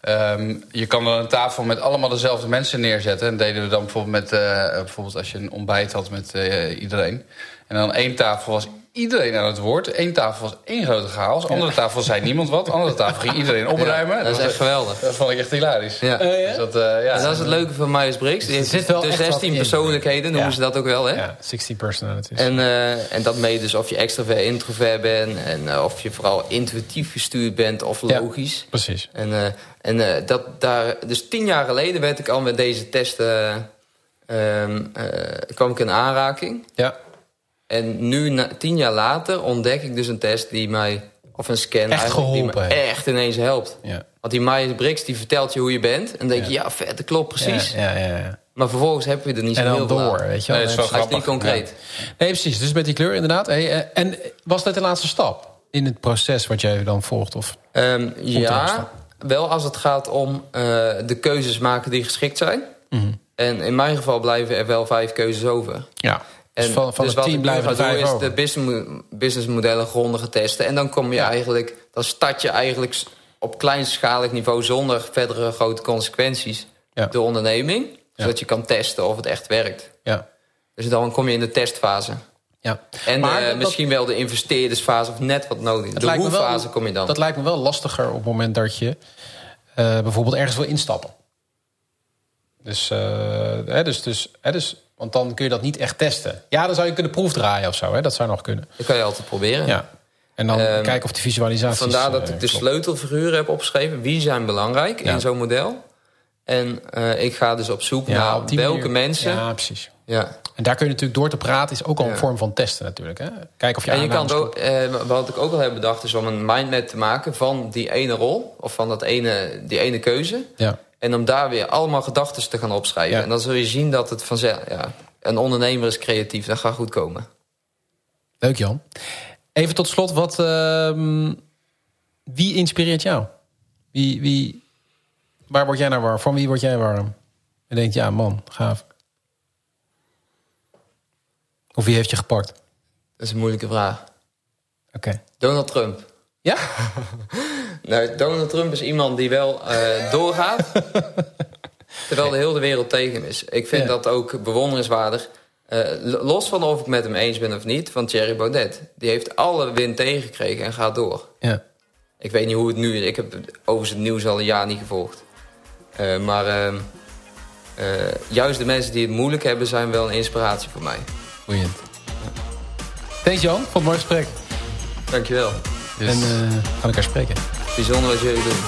ehm, je kan dan een tafel met allemaal dezelfde mensen neerzetten. En deden we dan bijvoorbeeld met... eh, bijvoorbeeld als je een ontbijt had met eh, iedereen. En dan één tafel was iedereen aan het woord. Eén tafel was één grote chaos. Andere tafel zei niemand wat. Andere tafel ging iedereen opruimen. Ja, dat is echt geweldig. Dat vond ik echt hilarisch. Ja. Ja? Dus dat, eh, ja. En dat is het leuke van Myers-Briggs. Die Er heeft zit wel de echt wat 16 in. persoonlijkheden, noemen Ja. ze dat ook wel, hè? Ja, 16 personalities. En, eh, en dat meet dus of je extravert, introvert bent... en eh, of je vooral intuïtief gestuurd bent of Ja. logisch. Precies. En, eh, en eh, dat daar, dus tien jaar geleden werd ik al met deze testen... eh, ehm, eh, kwam ik in aanraking. Ja. En nu, na, tien jaar later, ontdek ik dus een test die mij... of een scan eigenlijk, die me geholpen echt ineens helpt. Ja. Want die Myers-Briggs die vertelt je hoe je bent. En dan denk je, ja, vet, dat klopt precies. Ja, ja, ja. Maar vervolgens heb je er niet zo heel veel door, aan. weet je wel. Nee, dat is wel Hij is niet concreet. Nee, precies. Dus met die kleur inderdaad. Hey, eh, en was dat de laatste stap in het proces wat jij dan volgt? Of? Ehm, ja, wel als het gaat om eh, de keuzes maken die geschikt zijn. Mhm. En in mijn geval blijven er wel vijf keuzes over. Ja. En dus van, van dus het wat team blijven doen is over. de business- businessmodellen grondiger testen. En dan kom je Ja. eigenlijk, dan start je eigenlijk op kleinschalig niveau zonder verdere grote consequenties Ja. de onderneming. Zodat je kan testen of het echt werkt. Ja. Dus dan kom je in de testfase. ja. En Maar eh, dat- misschien wel de investeerdersfase of net wat nodig. De hoe-fase kom je dan. Dat lijkt me wel lastiger op het moment dat je eh, bijvoorbeeld ergens wil instappen. Dus, eh, hè, dus, dus, hè, dus, want dan kun je dat niet echt testen. Ja, dan zou je kunnen proefdraaien of zo. Hè? Dat zou nog kunnen. Dat kan je altijd proberen. Ja. En dan Ehm, kijken of die visualisaties... Vandaar dat eh, ik de sleutelfiguren heb opgeschreven. Wie zijn belangrijk Ja. in zo'n model? En eh, ik ga dus op zoek Ja, naar op welke manier- mensen... Ja, precies. Ja. En daar kun je natuurlijk door te praten... is ook al een Ja. vorm van testen natuurlijk. Hè? Kijken of je En je kan ook, eh, wat ik ook al heb bedacht... is om een mindmap te maken van die ene rol... of van dat ene, die ene keuze... Ja. En om daar weer allemaal gedachten te gaan opschrijven. Ja. En dan zul je zien dat het vanzelf... Ja, een ondernemer is creatief, dat gaat goed komen. Leuk Jan. Even tot slot, wat, ehm, wie inspireert jou? Wie, wie, waar word jij naar warm? Van wie word jij warm? En denkt, ja man, gaaf. Of wie heeft je gepakt? Oké. Dat is een moeilijke vraag. Donald Trump. Ja? Nou, Donald Trump is iemand die wel eh, doorgaat... terwijl de hele wereld tegen hem is. Ik vind Ja. dat ook bewonderenswaardig. Eh, lo- los van of ik met hem eens ben of niet... van Thierry Baudet. Die heeft alle wind tegengekregen en gaat door. Ja. ik weet niet hoe het nu is. Ik heb overigens het nieuws al een jaar niet gevolgd. Uh, maar ehm, juist de mensen die het moeilijk hebben... zijn wel een inspiratie voor mij. Boeiend. Thanks Jan, voor het mooie gesprek. Dankjewel. Dus... En uh, gaan elkaar spreken. Bijzonder wat jullie doen.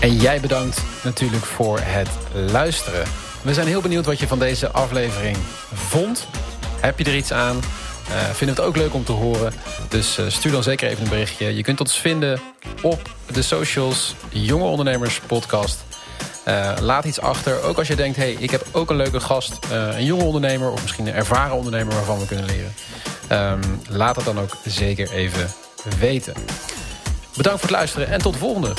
En jij bedankt natuurlijk voor het luisteren. We zijn heel benieuwd wat je van deze aflevering vond. Heb je er iets aan? Uh, vinden het ook leuk om te horen. Dus uh, stuur dan zeker even een berichtje. Je kunt ons vinden op de socials. Jonge Ondernemers Podcast. Uh, laat iets achter. Ook als je denkt, hey, ik heb ook een leuke gast. een jonge ondernemer of misschien een ervaren ondernemer waarvan we kunnen leren. Um, laat het dan ook zeker even weten. Bedankt voor het luisteren en tot de volgende.